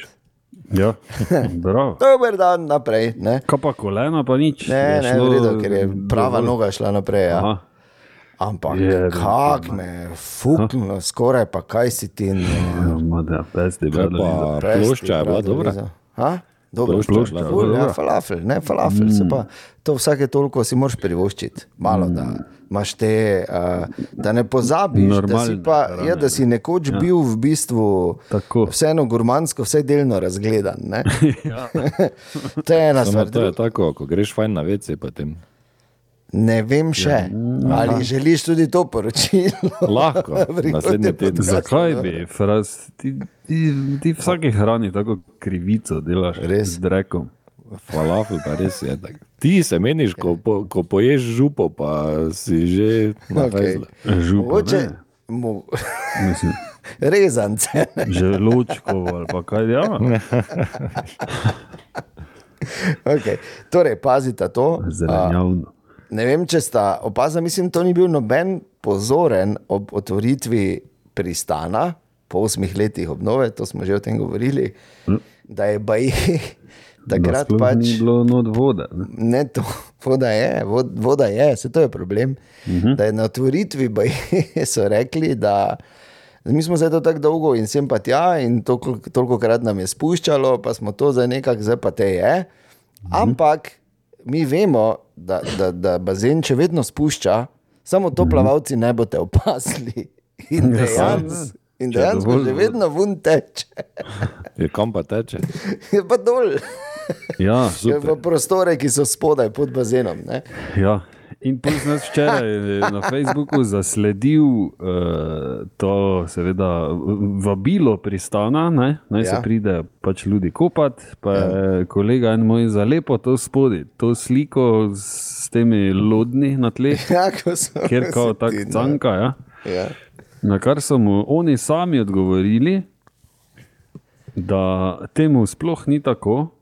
Speaker 4: Ja, bravo.
Speaker 3: Dober dan naprej. Ne,
Speaker 4: Kaj pa kolena, pa nič.
Speaker 3: ne,
Speaker 4: Je
Speaker 3: ne
Speaker 4: šlo
Speaker 3: v redu, ker je prava
Speaker 4: dovolj.
Speaker 3: noga šla naprej. Ja.
Speaker 4: Aha.
Speaker 3: Ampak
Speaker 4: Je,
Speaker 3: kak me je fuknilo, skoraj pa kaj si ti. Ne,
Speaker 4: Ja, ma da, pesti,
Speaker 2: Kaj
Speaker 4: brado,
Speaker 2: pa
Speaker 3: Presti,
Speaker 2: plošča je bila
Speaker 3: brado,
Speaker 2: dobra?
Speaker 3: Liza. Ha? Dobro,
Speaker 2: Plošča je bila
Speaker 3: Ful,
Speaker 4: dobra.
Speaker 3: ja, falafel, ne falafel, mm. pa to vsake toliko si moraš privoščiti, malo da imaš te, uh, da ne pozabiš, da si,
Speaker 4: Normalne
Speaker 3: pa,
Speaker 4: hrane,
Speaker 3: ja, da si nekoč ja. bil v bistvu
Speaker 4: Tako.
Speaker 3: vseeno gurmansko, vsaj delno razgledan.
Speaker 4: Ja.
Speaker 3: to je ena stvar.
Speaker 2: to je tako, ko greš fajn na vece, potem
Speaker 3: Ne vem še, ja. ali želiš tudi to poročilo.
Speaker 2: lahko, naslednji teden.
Speaker 4: Zakaj bi, fraz, ti, ti, ti vsake hrani tako krivico delaš
Speaker 3: Res.
Speaker 4: z drekom?
Speaker 2: Falafel pa res je tako. Ti se meniš, ko, po, ko poješ župo, pa si že na
Speaker 3: Okay.
Speaker 4: Župa,
Speaker 3: Mogoče
Speaker 4: Mislim,
Speaker 3: rezance. ne.
Speaker 4: želočkov ali pa kaj, ja.
Speaker 3: Okay. Torej, pazite to.
Speaker 4: Zelenjavno.
Speaker 3: Ne vem, če sta opazili, mislim, to ni bil noben pozoren ob otvoritvi pristana po osmih letih obnove, to smo že o tem govorili, da je Baji takrat pač.
Speaker 4: Ni bilo not vode. Ne?
Speaker 3: Ne, to, voda je, vod, voda je, se to je problem. Uh -huh. Da je na otvoritvi Baji so rekli, da mi smo zdaj to tako dolgo in sem pa tja, in toliko, toliko krat nam je spuščalo, pa smo to zdaj nekako, zdaj pa te je. Ampak mi vemo, da, da, da bazen še vedno spušča, samo to plavalci ne boste opazili. In
Speaker 4: Ja,
Speaker 3: dejansko, in dejansko
Speaker 4: vode.
Speaker 3: vedno vun teče,
Speaker 2: Je kam pa teče?
Speaker 3: je pa dol.
Speaker 4: Ja,
Speaker 3: Je v prostore, ki so spodaj pod bazenom. Ne?
Speaker 4: Ja. In sem jaz včeraj na Facebooku zasledil uh, to, seveda, vabilo pristana, ne? naj ja.
Speaker 3: Ja.
Speaker 4: se pride pač ljudi kopati. Pa je kolega en moj za lepo to spodi, to sliko s temi lodni na tleh,
Speaker 3: Ja,
Speaker 4: kjer kao
Speaker 3: se
Speaker 4: tak
Speaker 3: ti, ne.
Speaker 4: canka. Ja?
Speaker 3: Ja.
Speaker 4: Na kar so mu oni sami odgovorili, da temu sploh ni tako.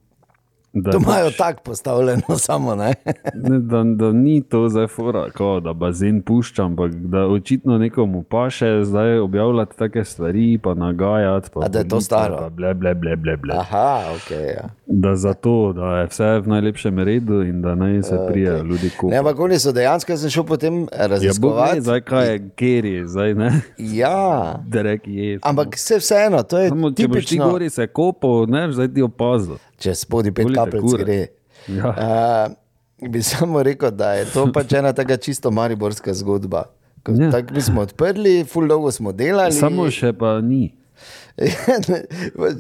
Speaker 4: Da
Speaker 3: To
Speaker 4: je
Speaker 3: imajo
Speaker 4: pač-
Speaker 3: tako postavljeno, samo ne.
Speaker 4: Ne, da, da ni to zdaj fora, kao, da bazen puščam, ampak da očitno nekomu paše zdaj objavljati take stvari, pa nagajati. Pa
Speaker 3: A da je to staro?
Speaker 4: pa Ble, ble, ble, ble, ble.
Speaker 3: Aha, ok. Ja.
Speaker 4: Da zato, da je vse v najlepšem redu in da naj se prijejo okay. ljudi
Speaker 3: Ne,
Speaker 4: kupiti.
Speaker 3: ampak oni so dejansko, jaz sem šel potem
Speaker 4: Ja,
Speaker 3: raziskovati.
Speaker 4: zdaj kaj je geri, zdaj ne.
Speaker 3: Ja,
Speaker 4: Derek je.
Speaker 3: ampak vse vseeno, to je
Speaker 4: Samo, če boš ti
Speaker 3: tipično.
Speaker 4: gori se kopal, ne, zdaj ti opazil.
Speaker 3: Če spodi pet kapljic gre.
Speaker 4: Ja.
Speaker 3: Uh, bi samo rekel, da je to pač ena taka čisto mariborska zgodba.
Speaker 4: Ja.
Speaker 3: Tako mi smo odprli, full dolgo smo delali.
Speaker 4: Samo še pa ni.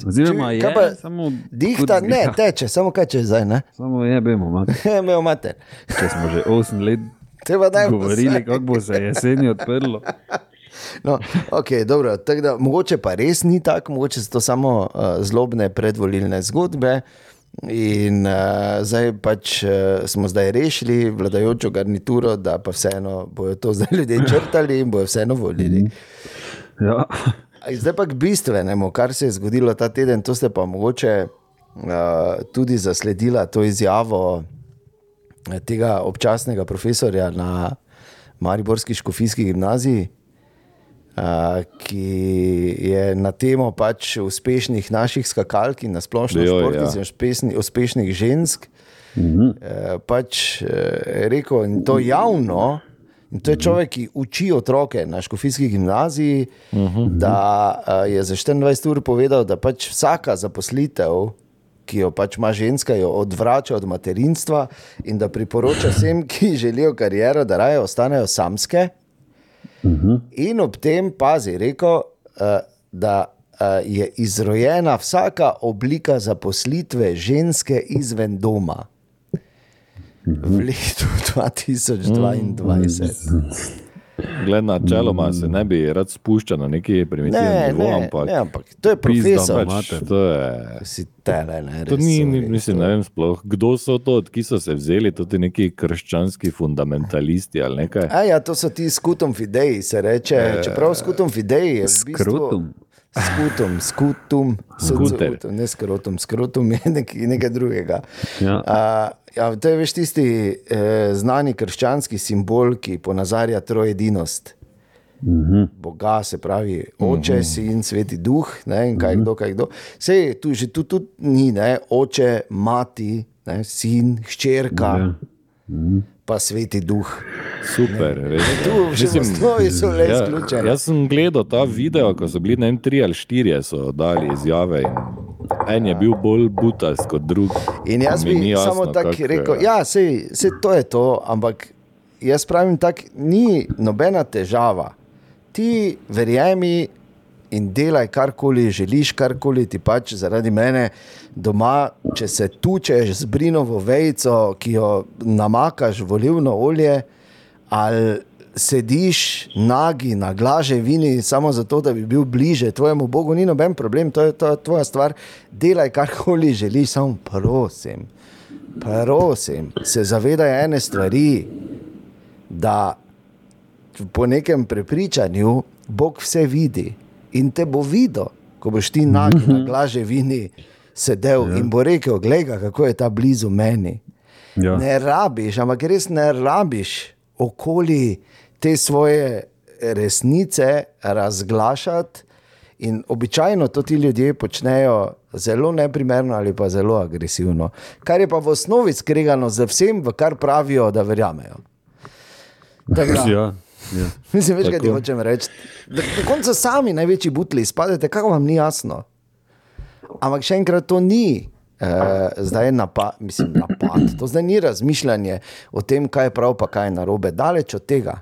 Speaker 4: Oziroma
Speaker 3: Čuj,
Speaker 4: je,
Speaker 3: pa
Speaker 4: samo
Speaker 3: Dihta, ne,
Speaker 4: ja.
Speaker 3: teče, samo kaj če zdaj, ne?
Speaker 4: Samo jebemo, mat.
Speaker 3: Imel mater.
Speaker 4: če smo že 8 let
Speaker 3: dajmo
Speaker 4: govorili, kako bo se jeseni odprlo.
Speaker 3: No, okay, dobro, da, mogoče pa res ni tako, mogoče so to samo uh, zlobne predvolilne zgodbe. In uh, zdaj pač uh, smo zdaj rešili vladajočo garnituro, da pa vseeno bodo to zdaj ljudje črtali in bodo vseeno volili.
Speaker 4: Ja.
Speaker 3: A Zdaj pa k bistvenemu, kar se je zgodilo ta teden, to ste pa mogoče uh, tudi zasledila to izjavo tega občasnega profesorja na Mariborski škofijski gimnaziji. Ki je na temo pač uspešnih naših skakalk in na splošno
Speaker 2: Joj,
Speaker 3: športnic
Speaker 2: ja.
Speaker 3: in uspešni, uspešnih žensk. Uh, pač uh, je rekel in to javno. In to je človek, ki uči otroke na škofijski gimnaziji, uh -huh. da je za 24 ur povedal, da pač vsaka zaposlitev, ki jo pač ima ženska, jo odvrača od materinstva in da priporoča vsem, ki želijo kariero, da raje ostanejo samske. Uh -huh. In ob tem pazi, rekel, uh, da uh, je izrojena vsaka oblika zaposlitve ženske izven doma. V letu 2022.
Speaker 2: Glede na čeloma se ne bi rad spuščal na neki primitivni
Speaker 3: Ne,
Speaker 2: nivo,
Speaker 3: ne,
Speaker 2: ampak
Speaker 3: ne, ampak to je profesor.
Speaker 4: pač.
Speaker 2: to je.
Speaker 3: Si tele, ne,
Speaker 2: To ni, ni, mislim,
Speaker 3: to-
Speaker 2: ne vem sploh, kdo so to, od ki so se vzeli, tudi neki krščanski fundamentalisti ali nekaj.
Speaker 3: A ja, to so ti skutom fideji, se reče. Čeprav skutom fideji je v bistvu. Skutom, skutum,
Speaker 2: Skuter.
Speaker 3: skutum, ne skrotum, skrotum je nek, nekaj drugega.
Speaker 4: Ja.
Speaker 3: A, ja, to je veš tisti eh, znani krščanski simbol, ki ponazarja trojedinost. Boga, se pravi, oče, sin, sveti duh, ne, in kaj kdo, kaj kdo. Sej tu že tu tudi ni, ne, oče, mati, ne, sin, hčerka,
Speaker 4: Ja.
Speaker 3: Pa sveti duh.
Speaker 2: Super, res.
Speaker 3: Tu že osnovi so le
Speaker 2: Ja,
Speaker 3: izključeni.
Speaker 2: jaz sem gledal ta video, ko so bili ne vem, tri ali štirje, so dali izjave. in En je bil bolj butast kot drug.
Speaker 3: In jaz bi
Speaker 2: jasno,
Speaker 3: samo tako rekel, ja, sej, sej to je to, ampak jaz pravim tako, ni nobena težava. Ti verjemi in delaj karkoli želiš, karkoli ti pač zaradi mene doma, če se tučeš z brinovo vejico, ki jo namakaš v olivno olje, ali sediš nagi na glaže vini, samo zato, da bi bil bliže tvojemu Bogu, ni noben problem, to je, to je tvoja stvar. Delaj karkoli želiš, samo prosim, prosim, se zavedaj ene stvari, da po nekem prepričanju Bog vse vidi in te bo videl, ko boš ti nagi na glaže vini sedel in bo rekel: Glej, kako je ta blizu meni.
Speaker 4: Ja.
Speaker 3: Ne rabiš, ampak res ne rabiš okoli te svoje resnice razglašati. In običajno to ti ljudje počnejo zelo neprimerno ali pa zelo agresivno, kar je pa v osnovi skregano z vsem, v kar pravijo, da verjamejo. Tako da,
Speaker 4: Ja, ja.
Speaker 3: Mislim, veš, kaj ti hočem reči. Da- Na koncu sami največji butli izpadete, kako vam ni jasno. Ampak še enkrat, to ni eh, zdaj napad, mislim, napad. To zdaj ni razmišljanje o tem, kaj je prav, pa kaj je narobe. Daleč od tega.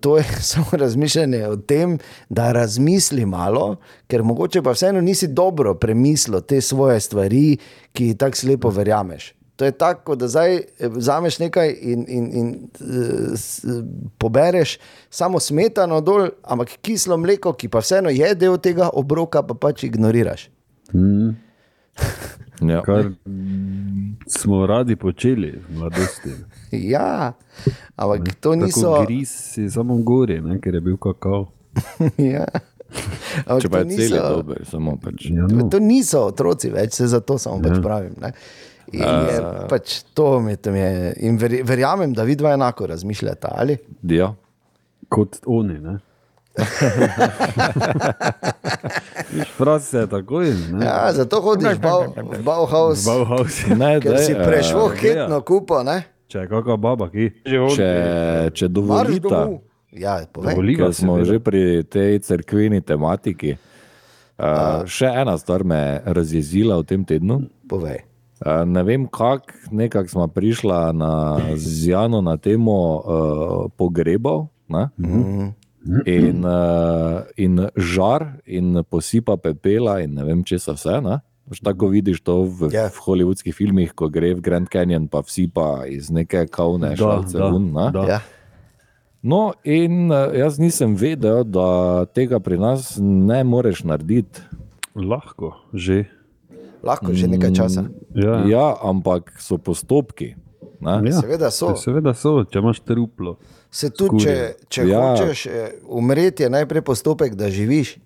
Speaker 3: To je samo razmišljanje o tem, da razmisli malo, ker mogoče pa vseeno nisi dobro premislil te svoje stvari, ki jih tako slepo verjameš. To je tako, da zdaj eh, vzameš nekaj in, in, in uh, s, pobereš samo smetano dol, ampak kislo mleko, ki pa vseeno je del tega obroka, pa pač ignoriraš.
Speaker 2: Ja.
Speaker 4: Kar smo radi počeli v mladosti.
Speaker 3: Ja, ampak to niso.
Speaker 4: Tako gris si samo gori, ne, ker je bil kakao.
Speaker 3: ja. Ampak
Speaker 2: Če pa
Speaker 3: to
Speaker 2: je cel je
Speaker 3: niso-
Speaker 2: dober, samo pač.
Speaker 4: Ja, no.
Speaker 3: To niso otroci več, se zato samo pač pravim. Ne? In je pač to mi tam je. In ver, verjamem, da vi dva enako razmišljate. Ali?
Speaker 2: Ja.
Speaker 4: Kot oni. Ne? Fras se je takoj. Ne?
Speaker 3: Ja, zato hodiš v Bau- v Bauhaus,
Speaker 4: Bauhaus.
Speaker 2: Ne, daj,
Speaker 3: si prešel
Speaker 4: ja.
Speaker 3: hitno kupo, ne?
Speaker 4: Če je kakšna baba, ki
Speaker 2: Če, če
Speaker 3: Marš
Speaker 2: dovolite,
Speaker 3: domov. Ja, povej.
Speaker 4: Dovoli ga,
Speaker 2: ker smo že pri tej crkveni tematiki. Uh, še ena stvar me je razjezila v tem tednu.
Speaker 3: povej.
Speaker 2: Uh, ne vem, kako nekako smo prišla na Zjano na temo uh, pogrebov. Ne? In, uh, in žar, in posipa pepela, in ne vem, če se vse. Ne? Tako vidiš to v,
Speaker 3: Ja.
Speaker 2: v hollywoodskih filmih, ko gre v Grand Canyon, pa vsi pa iz neke kavne šalce ven. ne.
Speaker 4: da.
Speaker 3: Ja.
Speaker 2: No, in eh, jaz nisem vedel, da tega pri nas ne moreš narediti.
Speaker 4: Lahko, že.
Speaker 3: Lahko že nekaj časa.
Speaker 4: Ja.
Speaker 2: Ja, ampak so postopki. Ne?
Speaker 4: Ja.
Speaker 3: Seveda so.
Speaker 4: Seveda so, če imaš truplo.
Speaker 3: Se tudi, če, če ja.
Speaker 2: Ja.
Speaker 3: hočeš eh, umreti, je najprej postopek, da živiš.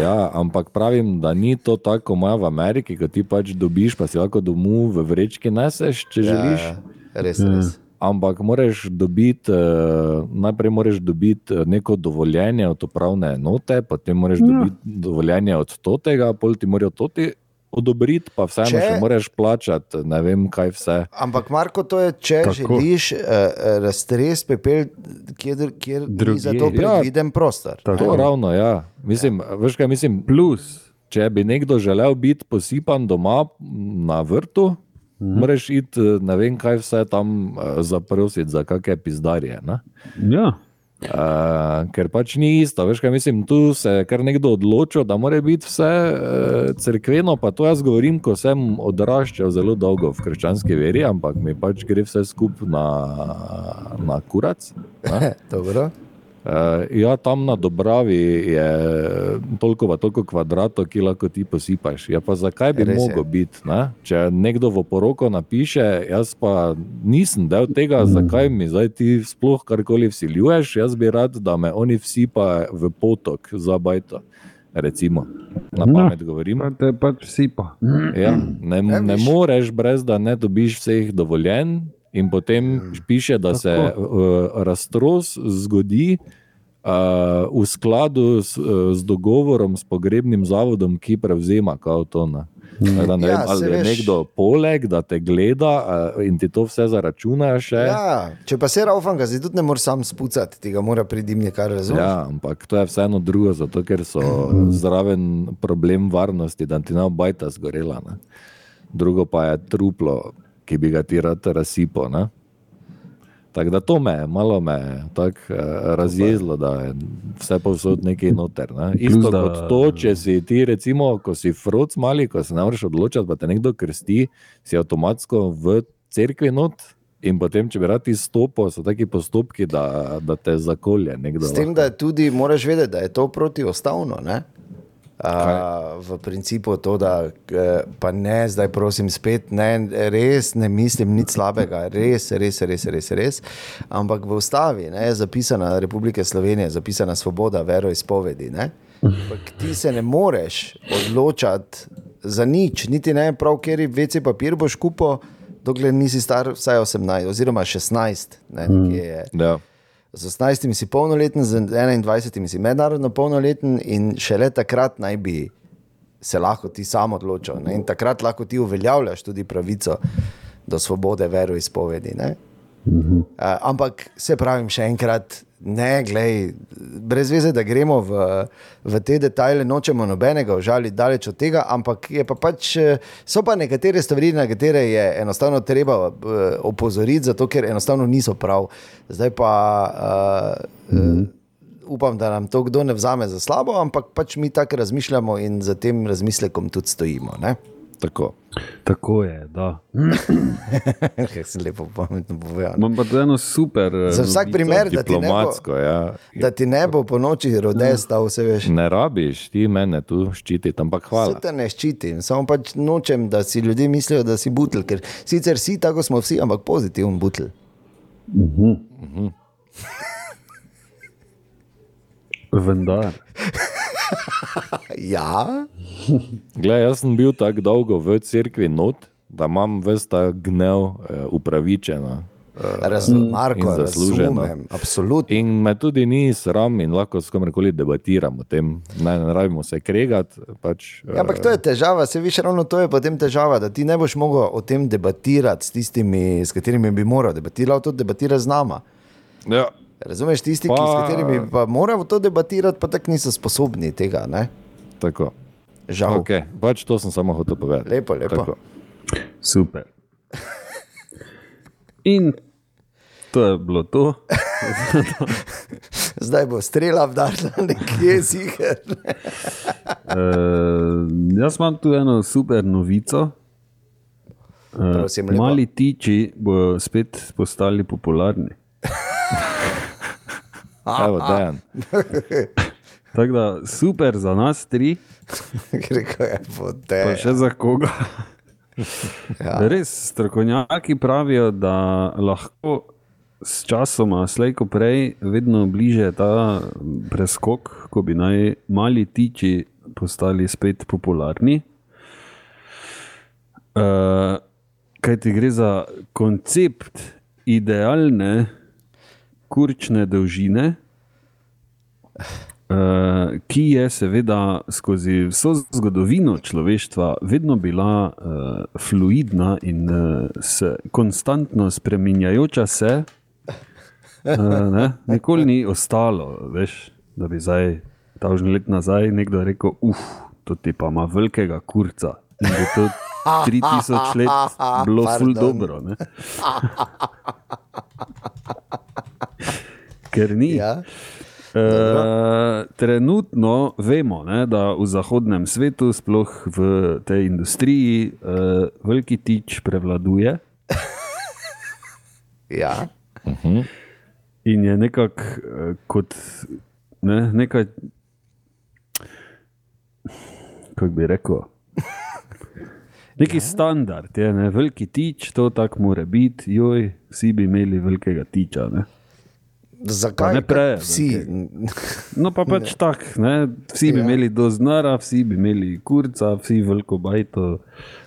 Speaker 2: Ja, ampak pravim, da ni to tako, kot imajo v Ameriki, ko ti pač dobiš, pa si lahko domov v vrečki neseš, če želiš.
Speaker 3: Ja, res, res.
Speaker 2: ampak moraš dobiti, uh, najprej moraš dobiti eh, neko dovoljenje od upravne enote, potem moraš ja. dobiti dovoljenje od totega, pol ti morajo toti odobriti, pa vseeno
Speaker 3: Če-
Speaker 2: še moraš plačati, ne vem kaj vse.
Speaker 3: Ampak, Marko, to je, če.
Speaker 4: Tako.
Speaker 3: želiš uh, raztres pepel, kjer, kjer ni
Speaker 4: Drugje.
Speaker 3: za to
Speaker 2: Ja.
Speaker 3: predviden prostor.
Speaker 4: Tako.
Speaker 2: To ravno, ja. Mislim, veš kaj mislim,
Speaker 4: Plus,
Speaker 2: če bi nekdo želel biti posipan doma na vrtu, mm. moraš iti, eh, ne vem kaj vse tam eh, zaprositi za kakšne pizdarje. Ne?
Speaker 4: ja,
Speaker 2: Uh, ker pač ni isto. Veš, kaj mislim, tu se je kar nekdo odločil, da mora biti vse uh, cerkveno. Pa to jaz govorim, ko sem odraščal zelo dolgo v krščanski veri, ampak mi pač gre vse skupaj na, na kurac. ne.
Speaker 3: Dobro.
Speaker 2: Uh, ja, tam na Dobravi je toliko, pa toliko kvadratov, ki lahko ti posipaš. Ja, pa zakaj bi mogel biti? Ne? Če nekdo v poroko napiše, jaz pa nisem del tega, zakaj mi zdaj ti sploh karkoli vsiljuješ, jaz bi rad, da me oni vsipa v potok za bajto. Recimo, na
Speaker 4: No.
Speaker 2: pamet govorim.
Speaker 4: pa te pač vsi pa.
Speaker 2: Ja, ne, ne moreš, brez da ne dobiš vseh dovoljenj, in potem piše, da se uh, raztros zgodi uh, v skladu s, uh, z dogovorom s pogrebnim zavodom, ki prevzema kao to. Ne. Tako Da, ne
Speaker 3: Ja,
Speaker 2: vem, ali je
Speaker 3: veš.
Speaker 2: nekdo poleg, da te gleda uh, in ti to vse zaračuna. Še.
Speaker 3: Ja, če pa se raufam, ga zdaj tudi ne moreš sam spucati, tega mora pridimni, kar razumeš.
Speaker 2: Ja, ampak to je vseeno drugo, zato ker so zraven problem varnosti, da ti ne obajta zgorela. Ne. Drugo pa je truplo, ki bi ga ti rad razsipal. ne. Tako da to me je, malo me je tako eh, razjezilo, da je vse povsod nekaj noter. Ne. Isto
Speaker 4: da-
Speaker 2: kot to, če si ti, recimo, ko si froc mali, ko se ne moreš odločiti, pa te nekdo krsti, si avtomatsko v cerkvi not. In potem, če bi rad izstopil, so taki postopki, da, da te zakolje nekdo.
Speaker 3: S tem,
Speaker 2: lahko.
Speaker 3: da tudi, moraš vedeti, da je to protiustavno. A, v principu to, da eh, pa ne, zdaj prosim, spet ne, res ne mislim nič slabega, res, res, res, res, res. Ampak v ustavi ne, je zapisana Republike Slovenije, zapisana svoboda veroizpovedi. Ampak ti se ne moreš odločati za nič, niti ne prav, kjer veci papir boš kupil, dokler nisi star vsaj 18 oziroma 16. Ne, nekje je.
Speaker 2: Ja.
Speaker 3: Z 18 si polnoleten, z 21 si mednarodno polnoleten, in šele takrat naj bi se lahko ti sam odločil. Ne? In takrat lahko ti uveljavljaš tudi pravico do svobode veroizpovedi. Uh, ampak se pravim še enkrat, ne, glej, brez veze, da gremo v, v te detajle, nočemo nobenega užaliti, daleč od tega, ampak je pa pač, eh, so pa nekatere stvari, na katere je enostavno treba uh, opozoriti, zato ker enostavno niso prav. Zdaj pa uh, uh, upam, da nam to kdo ne vzame za slabo, ampak pač mi tako razmišljamo in za tem razmislekom tudi stojimo. ne.
Speaker 2: Tako.
Speaker 4: Tako je, da.
Speaker 3: Kaj se lepo pametno povedal.
Speaker 4: Imam pa tudi eno super. eh,
Speaker 3: Za vsak primer, da ti, bo,
Speaker 2: ja.
Speaker 3: da ti ne bo po noči rode stal, vse veš.
Speaker 2: Ne rabiš ti mene tu ščititi, ampak hvala.
Speaker 3: Vse te ne ščitim, samo pač nočem, da si ljudje mislijo, da si butl, ker sicer si tako smo vsi, ampak pozitiven butl.
Speaker 4: Vendar.
Speaker 3: Ja,
Speaker 2: Glej, jaz sem bil tako dolgo v cerkvi not, da imam ves ta gnev eh,
Speaker 3: razumem, Marko,
Speaker 2: in zasluženo.
Speaker 3: razumem, absolutno.
Speaker 2: In me tudi ni sram in lahko s komorkoli debatiramo o tem. Ne, ne rabimo se kregati. Pač,
Speaker 3: Ja, ampak to je težava, se viš, ravno to je potem težava, da ti ne boš mogel o tem debatirati s tistimi, s katerimi bi moral debatirati, lahko to debatira z nama.
Speaker 2: ja,
Speaker 3: Razumeš, tisti, ki,
Speaker 2: Pa-
Speaker 3: s katerimi pa moramo to debatirati, pa tako niso sposobni tega, ne?
Speaker 2: tako.
Speaker 3: Žal.
Speaker 2: Okay, pač to sem samo hotel povedati.
Speaker 3: Lepo, lepo.
Speaker 2: Tako.
Speaker 4: Super. In to je bilo to.
Speaker 3: Zdaj bo strela vdarila nekje ziger.
Speaker 4: Uh, jaz imam tu eno super novico. Uh,
Speaker 3: Prosim,
Speaker 4: mali tiči bodo spet postali popularni.
Speaker 2: Evo, Dejan.
Speaker 4: Tako da super za nas tri,
Speaker 3: Rekel je,
Speaker 4: pa
Speaker 3: pote.
Speaker 4: še za koga.
Speaker 3: Ja.
Speaker 4: Res strokovnjaki pravijo, da lahko s časoma, slejko prej, vedno bliže ta preskok, ko bi naj mali tiči postali spet popularni. Uh, kaj ti gre za koncept idealne kurčne dolžine, uh, ki je seveda skozi vso zgodovino človeštva vedno bila uh, fluidna in uh, se, konstantno spremenjajoča se. Uh, ne? Nikoli ni ostalo, veš, da bi zdaj, ta užni let nazaj, nekdo rekel: Uf, to ti pa ima velikega kurca. In je to 3000 let bilo ful dobro. Ker ni.
Speaker 3: Ja.
Speaker 4: Uh, trenutno vemo, ne, da v zahodnem svetu, sploh v tej industriji, uh, veliki tič prevladuje
Speaker 3: Ja.
Speaker 4: in je nekako uh, kot ne, nekaj, kako bi rekel. Neki standard je, ne, veliki tič, to tako mora biti, joj, vsi bi imeli velikega tiča. Ne.
Speaker 3: Zakaj
Speaker 4: ne prej,
Speaker 3: vsi?
Speaker 4: No, pa pač tako, vsi bi
Speaker 3: Ja.
Speaker 4: imeli do znara, vsi bi imeli kurca, vsi veliko bajto,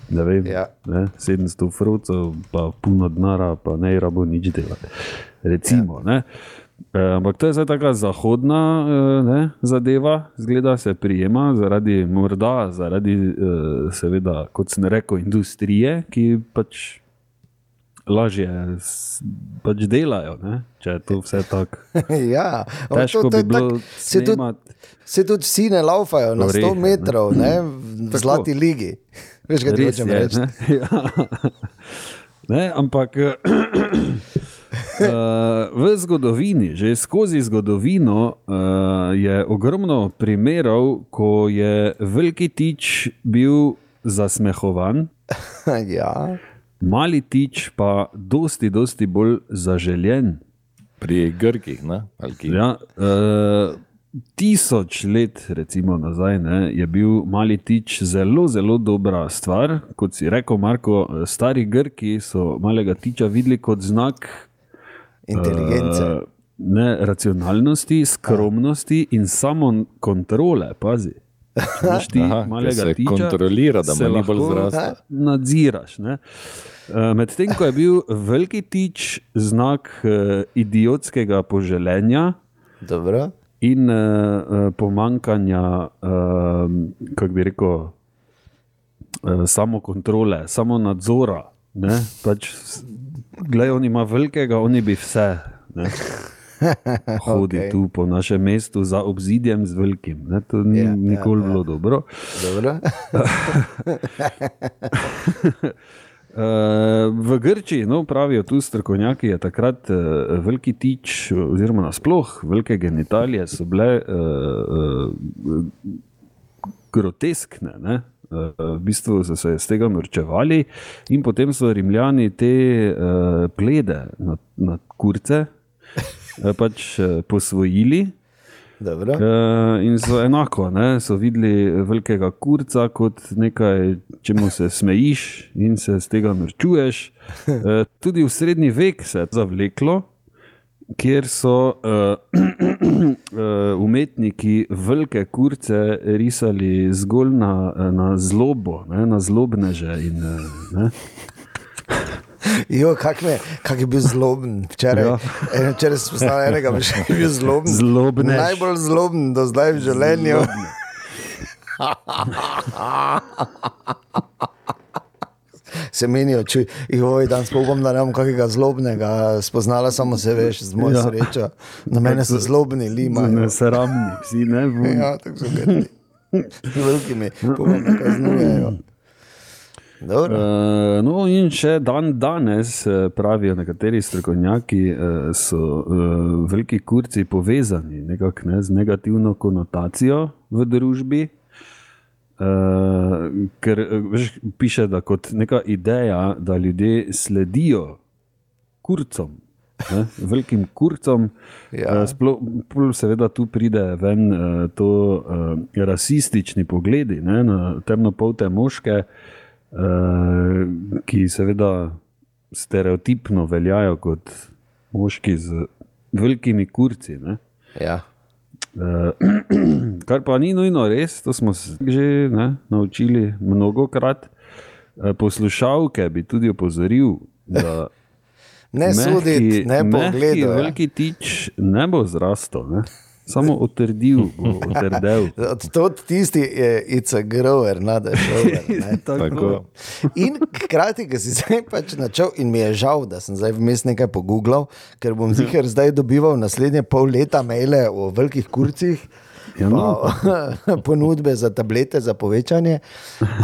Speaker 4: ne vem,
Speaker 3: Ja.
Speaker 4: ne? 700 frucov, pa puno denara, pa ne rabo nič delati. Recimo, ja. e, ampak to je zdaj taka zahodna e, ne, zadeva, zgleda se prijema, zaradi morda, zaradi, e, seveda, kot sem rekel, industrije, ki pač. Lažje pač delajo, ne? če je to vse tako.
Speaker 3: ja.
Speaker 4: Težko
Speaker 3: to- to
Speaker 4: bi
Speaker 3: je
Speaker 4: bilo
Speaker 3: tak- Se tudi, se tudi vsi ne laufajo na 100
Speaker 4: Orehe, ne.
Speaker 3: metrov, ne, v
Speaker 4: Tako.
Speaker 3: zlati ligi. Veš, kaj ti hočem reči?
Speaker 4: ne? Ja. Ne, ampak eh, v zgodovini, že skozi zgodovino, eh, je ogromno primerov, ko je veliki tič bil zasmehovan,
Speaker 3: ja.
Speaker 4: Mali tič pa dosti, dosti bolj zaželjen.
Speaker 2: Pri Grkih, ne? ali ki.
Speaker 4: Ja, uh, tisoč let, recimo, nazaj, ne, je bil mali tič zelo, zelo dobra stvar. Kot si rekel, Marko, eh, stari Grki so malega tiča videli kot znak
Speaker 3: Inteligence.
Speaker 4: eh, ne, racionalnosti, skromnosti in samo kontrole. Pazi. Ti
Speaker 2: Aha,
Speaker 4: malega
Speaker 2: se
Speaker 4: tiča,
Speaker 2: kontrolira, da
Speaker 4: se
Speaker 2: mu ni bolj
Speaker 4: lahko
Speaker 2: zrastel.
Speaker 4: Nadziraš. Ne? Eh, Medtem ko je bil veliki tič znak eh, idiotskega poželenja
Speaker 3: Dobro.
Speaker 4: in uh, pomankanja, uh, kako bi rekel, uh, samokontrole, samo nadzora. Ne? Pač, Glej, on ima velikega, oni bi vse. Ne? Hodi okay. tu po našem mestu za obzidjem z velikim. Ne? To ni
Speaker 3: Ja,
Speaker 4: ja,
Speaker 3: ja,
Speaker 4: nikoli
Speaker 3: ja.
Speaker 4: ja, bilo dobro.
Speaker 3: Dobro.
Speaker 4: Uh, v Grčiji, no, pravijo tu strokovnjaki, je takrat uh, veliki tič, oziroma nasploh velike genitalije so bile uh, uh, groteskne. Ne? Uh, v bistvu so se iz tega norčevali, in potem so Rimljani te uh, plede na, na kurce uh, pač uh, posvojili.
Speaker 3: Dobro.
Speaker 4: Uh, in so enako, ne? so videli velikega kurca kot nekaj, čemu se smejiš in se z tega norčuješ. Uh, tudi v srednji vek se je zavleklo, kjer so uh, uh, umetniki velike kurce risali zgolj na, na zlobo, ne? na zlobneže. In, uh?
Speaker 3: Jo, kak, me, kak je bil zloben včeraj.
Speaker 4: Ja.
Speaker 3: Včeraj sem spoznal enega, ki je bil zloben.
Speaker 4: Zlobnež.
Speaker 3: Najbolj zloben do zdaj v življenju. Se menijo, če joj, danes pa upam, da ne bom kakega zlobnega spoznala, samo se veš, z mojo
Speaker 4: Ja.
Speaker 3: srečo. Na mene so zlobni, lima.
Speaker 4: Ne, sramni, vsi ne.
Speaker 3: Ja, tako so grdi. Z velikimi, upam, da kaznujejo. Dobro.
Speaker 4: Uh, no, in še dan danes eh, pravijo nekateri strokovnjaki, uh, so uh, veliki kurci povezani nekak, ne, z negativno konotacijo v družbi. Uh, ker veš, piše, da kot neka ideja, da ljudje sledijo kurcom, ne, velikim kurcom.
Speaker 3: Ja.
Speaker 4: Ja. Sploh, seveda tu pride ven uh, to uh, rasistični pogledi ne, na temnopolte moške, uh, ki seveda stereotipno veljajo kot moški z velikimi kurci. Ne.
Speaker 3: Ja.
Speaker 4: Uh, kar pa ni nujno res, to smo se že ne, naučili mnogo krat. Uh, poslušalke bi tudi opozoril, da
Speaker 3: Ne soditi, ne bo gledal.
Speaker 4: Veliki tič ne bo zrastel, ne? Samo utrdil, utrdel.
Speaker 3: Od tod tisti je it's a grower, not a shower. ne.
Speaker 2: Tako.
Speaker 3: In hkrati, ki si zdaj pač načel, in mi je žal, da sem zdaj vmes nekaj pogooglal, ker bom ziger zdaj dobival naslednje pol leta maile o velikih kurcih.
Speaker 4: Ja, no.
Speaker 3: Pa, ponudbe za tablete za povečanje.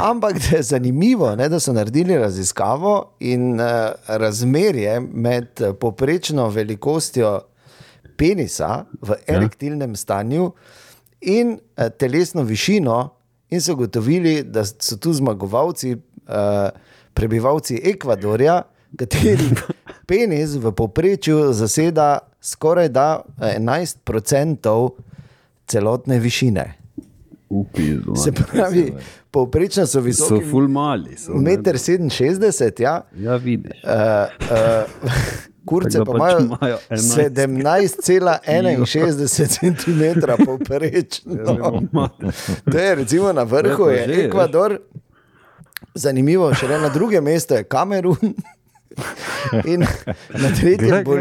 Speaker 3: Ampak da je zanimivo, ne, da so naredili raziskavo in uh, razmerje med eh, poprečno velikostjo penisa v erektilnem stanju in uh, telesno višino, in so ugotovili, da so tu zmagovalci, uh, prebivalci Ekvadorja, kateri penis v povprečju zaseda skoraj da 11% celotne višine.
Speaker 4: Upizno.
Speaker 3: Se pravi, povprečno so
Speaker 4: So
Speaker 3: visoki.
Speaker 4: So, ne.
Speaker 3: 1,67 m, ja.
Speaker 4: Ja, vidiš.
Speaker 3: Uh, uh, kurce pa
Speaker 4: pač
Speaker 3: imajo
Speaker 4: imajo
Speaker 3: 17,61 cm povprečno. To je recimo na vrhu,
Speaker 4: Ja,
Speaker 3: je. Ekvador, zanimivo, še na drugem mestu je Kamerun. In na tretjem
Speaker 4: Glej,
Speaker 3: Bol.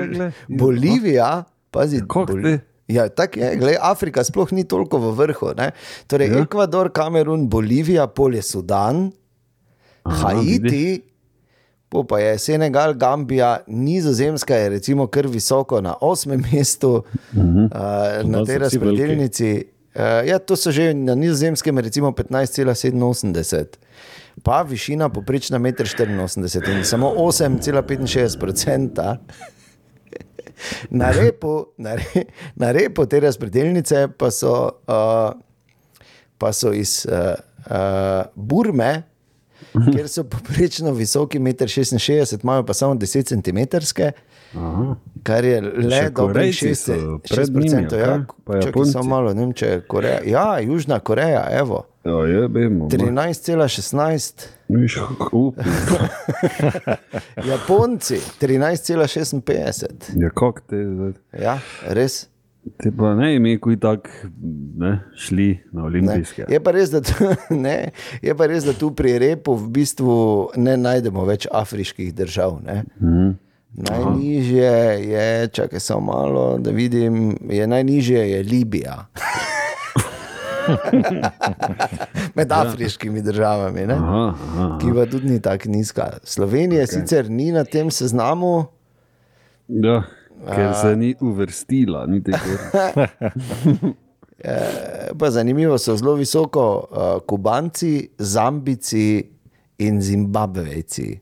Speaker 3: Bolivija, pazi,
Speaker 4: Kako
Speaker 3: Bol-? Ja, tako je, gled, Afrika sploh ni toliko v vrhu. Ne? Torej, ja.
Speaker 4: Ja.
Speaker 3: Ekvador, Kamerun, Bolivija, pol je Sudan,
Speaker 4: Aha,
Speaker 3: Haiti, po pa je Senegal, Gambija, Nizozemska je recimo kar visoko na osmem mestu uh -huh. uh, na tej
Speaker 2: vsi
Speaker 3: razpredelnici. Uh, ja, to so že na nizozemskem, recimo 15,87. Pa višina poprečna 1,84 m in samo 8,65 Na repu, na, re, na repu te razpredelnice pa so, uh, pa so iz uh, uh, Burme, kjer so poprečno visoki 1,66 m, imajo pa samo 10 cm,
Speaker 4: Aha.
Speaker 3: kar je le
Speaker 4: Korejci
Speaker 3: 6
Speaker 4: so pred njimi, %.
Speaker 3: Ja,
Speaker 4: kaj? Pa
Speaker 3: čakaj samo malo, ne vem, če je Koreja. Ja, Južna Koreja, evo.
Speaker 4: Ja, je, vemo.
Speaker 3: 13,16,
Speaker 4: Viš.
Speaker 3: Japonci 13,56.
Speaker 4: Ja, kako te zdaj?
Speaker 3: Ja, res.
Speaker 4: Te pa ne ime, kuj tak ne, šli na
Speaker 3: Ne.
Speaker 4: olimpijske.
Speaker 3: Je pa, res, tu, ne, je pa res, da tu pri repu v bistvu ne najdemo več afriških držav. Ne.
Speaker 4: Mhm.
Speaker 3: Najnižje je, čakaj samo malo, da vidim, je najnižje je Libija. Med afriškimi državami, ne?
Speaker 4: Aha, aha.
Speaker 3: ki pa tudi ni tako nizka. Slovenija okay. sicer ni na tem seznamu,
Speaker 4: Ja, ker se ni uvrstila, niti kar.
Speaker 3: pa zanimivo so zelo visoko uh, Kubanci, Zambici in Zimbabvejci.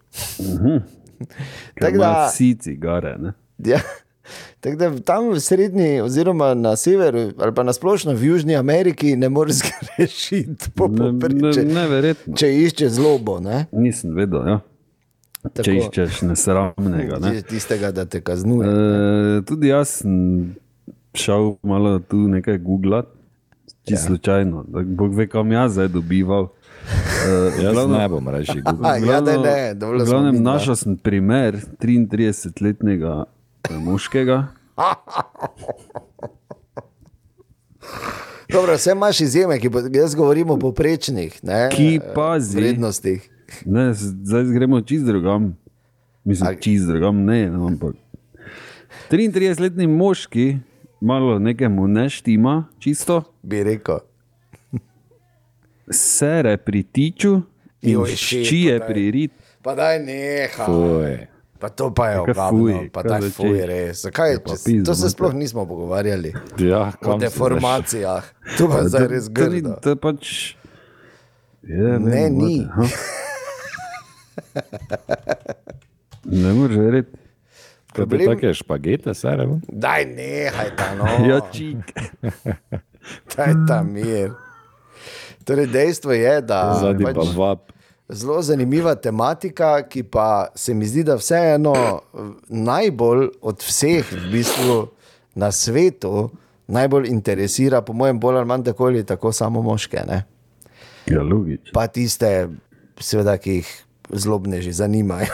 Speaker 3: Tako da,
Speaker 4: Tako vsi cigare, ne?
Speaker 3: ja, tako da tam v srednji, oziroma na severu, ali pa na splošno v Južni Ameriki, ne moreš rešiti po
Speaker 4: Ne, ne,
Speaker 3: povprečju.
Speaker 4: neverjetno.
Speaker 3: Če išče zlobo, ne?
Speaker 4: Nisem vedel, ja.
Speaker 3: Tako,
Speaker 4: če iščeš nesramnega. Ne?
Speaker 3: tistega, da te kaznuje.
Speaker 4: E, tudi jaz sem šel malo tu nekaj googlati, čisto ja. slučajno. Bog ve, kam jaz zdaj dobival. E,
Speaker 2: Jaz
Speaker 4: glavno-
Speaker 2: ne bom reči,
Speaker 3: ja, da ne, dovolj smo
Speaker 4: glavnem
Speaker 3: midva.
Speaker 4: našel sem primer 33-letnega eh, moškega.
Speaker 3: Dobro, vse imaš izjeme, ki bo, jaz govorim o poprečnih ne,
Speaker 4: Ki pazi.
Speaker 3: vrednostih.
Speaker 4: Ne, zdaj gremo čist drugam. Mislim, čist drugam, ne, no, ampak. 33-letni moški, malo nekemu ne štima, čisto,
Speaker 3: Bi rekel.
Speaker 4: sere pri tiču in
Speaker 3: Joj,
Speaker 4: ščije
Speaker 3: pa daj.
Speaker 4: pri rit.
Speaker 3: Pa daj neha.
Speaker 2: Fuj.
Speaker 3: Pa to pa je
Speaker 4: Kaj
Speaker 3: ogabno, pa
Speaker 4: kaj
Speaker 3: daj fuj res. Zakaj?
Speaker 4: pa
Speaker 3: Če, to se
Speaker 4: mater.
Speaker 3: sploh nismo pogovarjali.
Speaker 2: Ja,
Speaker 3: O deformacijah. To pa zdaj res
Speaker 4: To
Speaker 3: grdo.
Speaker 4: To je pač. Je,
Speaker 3: Ne, ni.
Speaker 4: Ne moreš verjeti.
Speaker 2: Kaj
Speaker 3: Problem-
Speaker 2: te take špagete, sere?
Speaker 3: Daj nehaj ta no.
Speaker 4: Ja, čik.
Speaker 3: Daj ta mir. Torej, dejstvo je, da
Speaker 2: Zadnji pa
Speaker 3: pač
Speaker 2: vab.
Speaker 3: zelo zanimiva tematika, ki pa se mi zdi, da vseeno najbolj od vseh v bistvu na svetu najbolj interesira, po mojem, bolj ali manj tako ali tako samo moške. Ne?
Speaker 4: Ja, logično.
Speaker 3: Pa tiste, seveda, ki jih zlobneži zanimajo.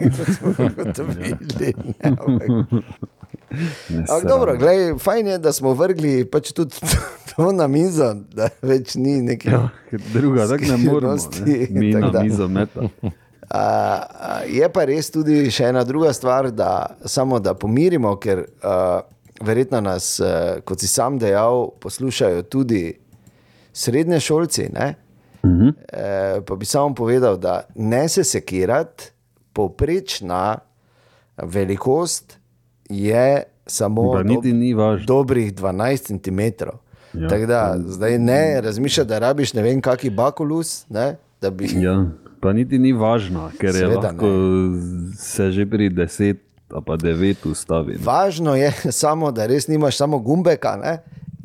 Speaker 3: Smo ugotovili, ne, ampak- dobro, glej, fajn je, da smo vrgli pač tudi to na mizo, da več ni nekih.
Speaker 4: Ja, druga, tako ne moremo. Ne? Mi
Speaker 3: tako
Speaker 4: na
Speaker 3: da.
Speaker 4: mizo meta.
Speaker 3: Uh, je pa res tudi še ena druga stvar, da samo da pomirimo, ker uh, verjetno nas, uh, kot si sam dejal, poslušajo tudi srednje šolci. Uh -huh. uh, pa bi samo povedal, da ne se sekirati, povprečna velikost je samo
Speaker 4: važno.
Speaker 3: dobrih 12 cm.
Speaker 4: Ja.
Speaker 3: Tako da zdaj ne razmišljaj, da rabiš ne vem, kakšen bakulus. Ne, da bi,
Speaker 4: Ja, pa niti ni važno, ker je
Speaker 3: Seveda
Speaker 4: lahko se že pri 10 ali pa 9 ustavi.
Speaker 3: Važno je samo, da res nimaš samo gumbeka ne?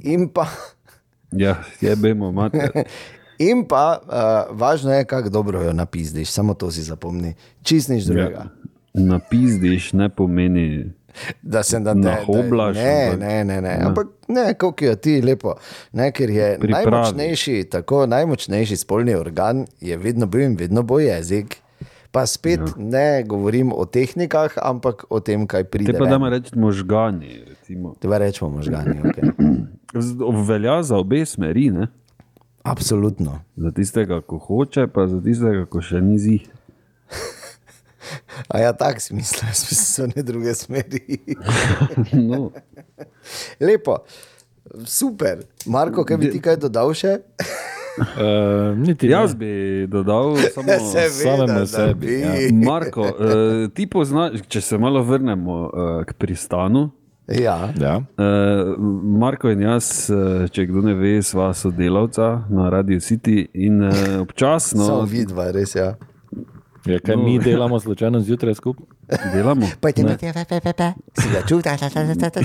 Speaker 3: in pa,
Speaker 4: Ja, jebemo, mater.
Speaker 3: in pa uh, važno je, kako dobro jo napizdiš, samo to si zapomni. Čist nič drugega.
Speaker 4: Ja. Napizdiš ne pomeni.
Speaker 3: Da se da te
Speaker 4: Nahoblaš,
Speaker 3: Ne, ne, ne, ne. Ampak ne, koliko jo ti lepo. Ne, ker je
Speaker 4: Pripravi.
Speaker 3: najmočnejši, tako najmočnejši spolni organ, je vedno bil in vedno bo jezik. Pa spet ja. ne govorim o tehnikah, ampak o tem, kaj pride.
Speaker 4: Te pa da reči možgani. Recimo.
Speaker 3: Teba rečemo možgani. Okay.
Speaker 4: Velja za obe smeri, ne?
Speaker 3: Absolutno.
Speaker 4: za tistega, ko hoče, pa za tistega, ko še ni zih.
Speaker 3: A ja, tako si mislil, jaz mislim, so ne druge smeri.
Speaker 4: No,
Speaker 3: Lepo, super. Marko, kaj bi ti kaj dodal še?
Speaker 2: Uh, niti
Speaker 4: jaz bi dodal samo.
Speaker 2: Samemu
Speaker 3: da
Speaker 2: sebi,
Speaker 3: bi.
Speaker 2: ja.
Speaker 4: Marko, uh, ti poznaš, če se malo vrnemo uh, k pristanu.
Speaker 3: Ja.
Speaker 2: Ja.
Speaker 4: Uh, Marko in jaz, uh, če kdo ne ve, sva sodelavca na Radio City in uh, občasno
Speaker 3: Samo vidva, res ja.
Speaker 2: Ja, kaj mi delamo slučajno zjutraj skupaj?
Speaker 4: delamo.
Speaker 3: Pojdi, ne. Si ga čuta, ta, ta, ta, ta,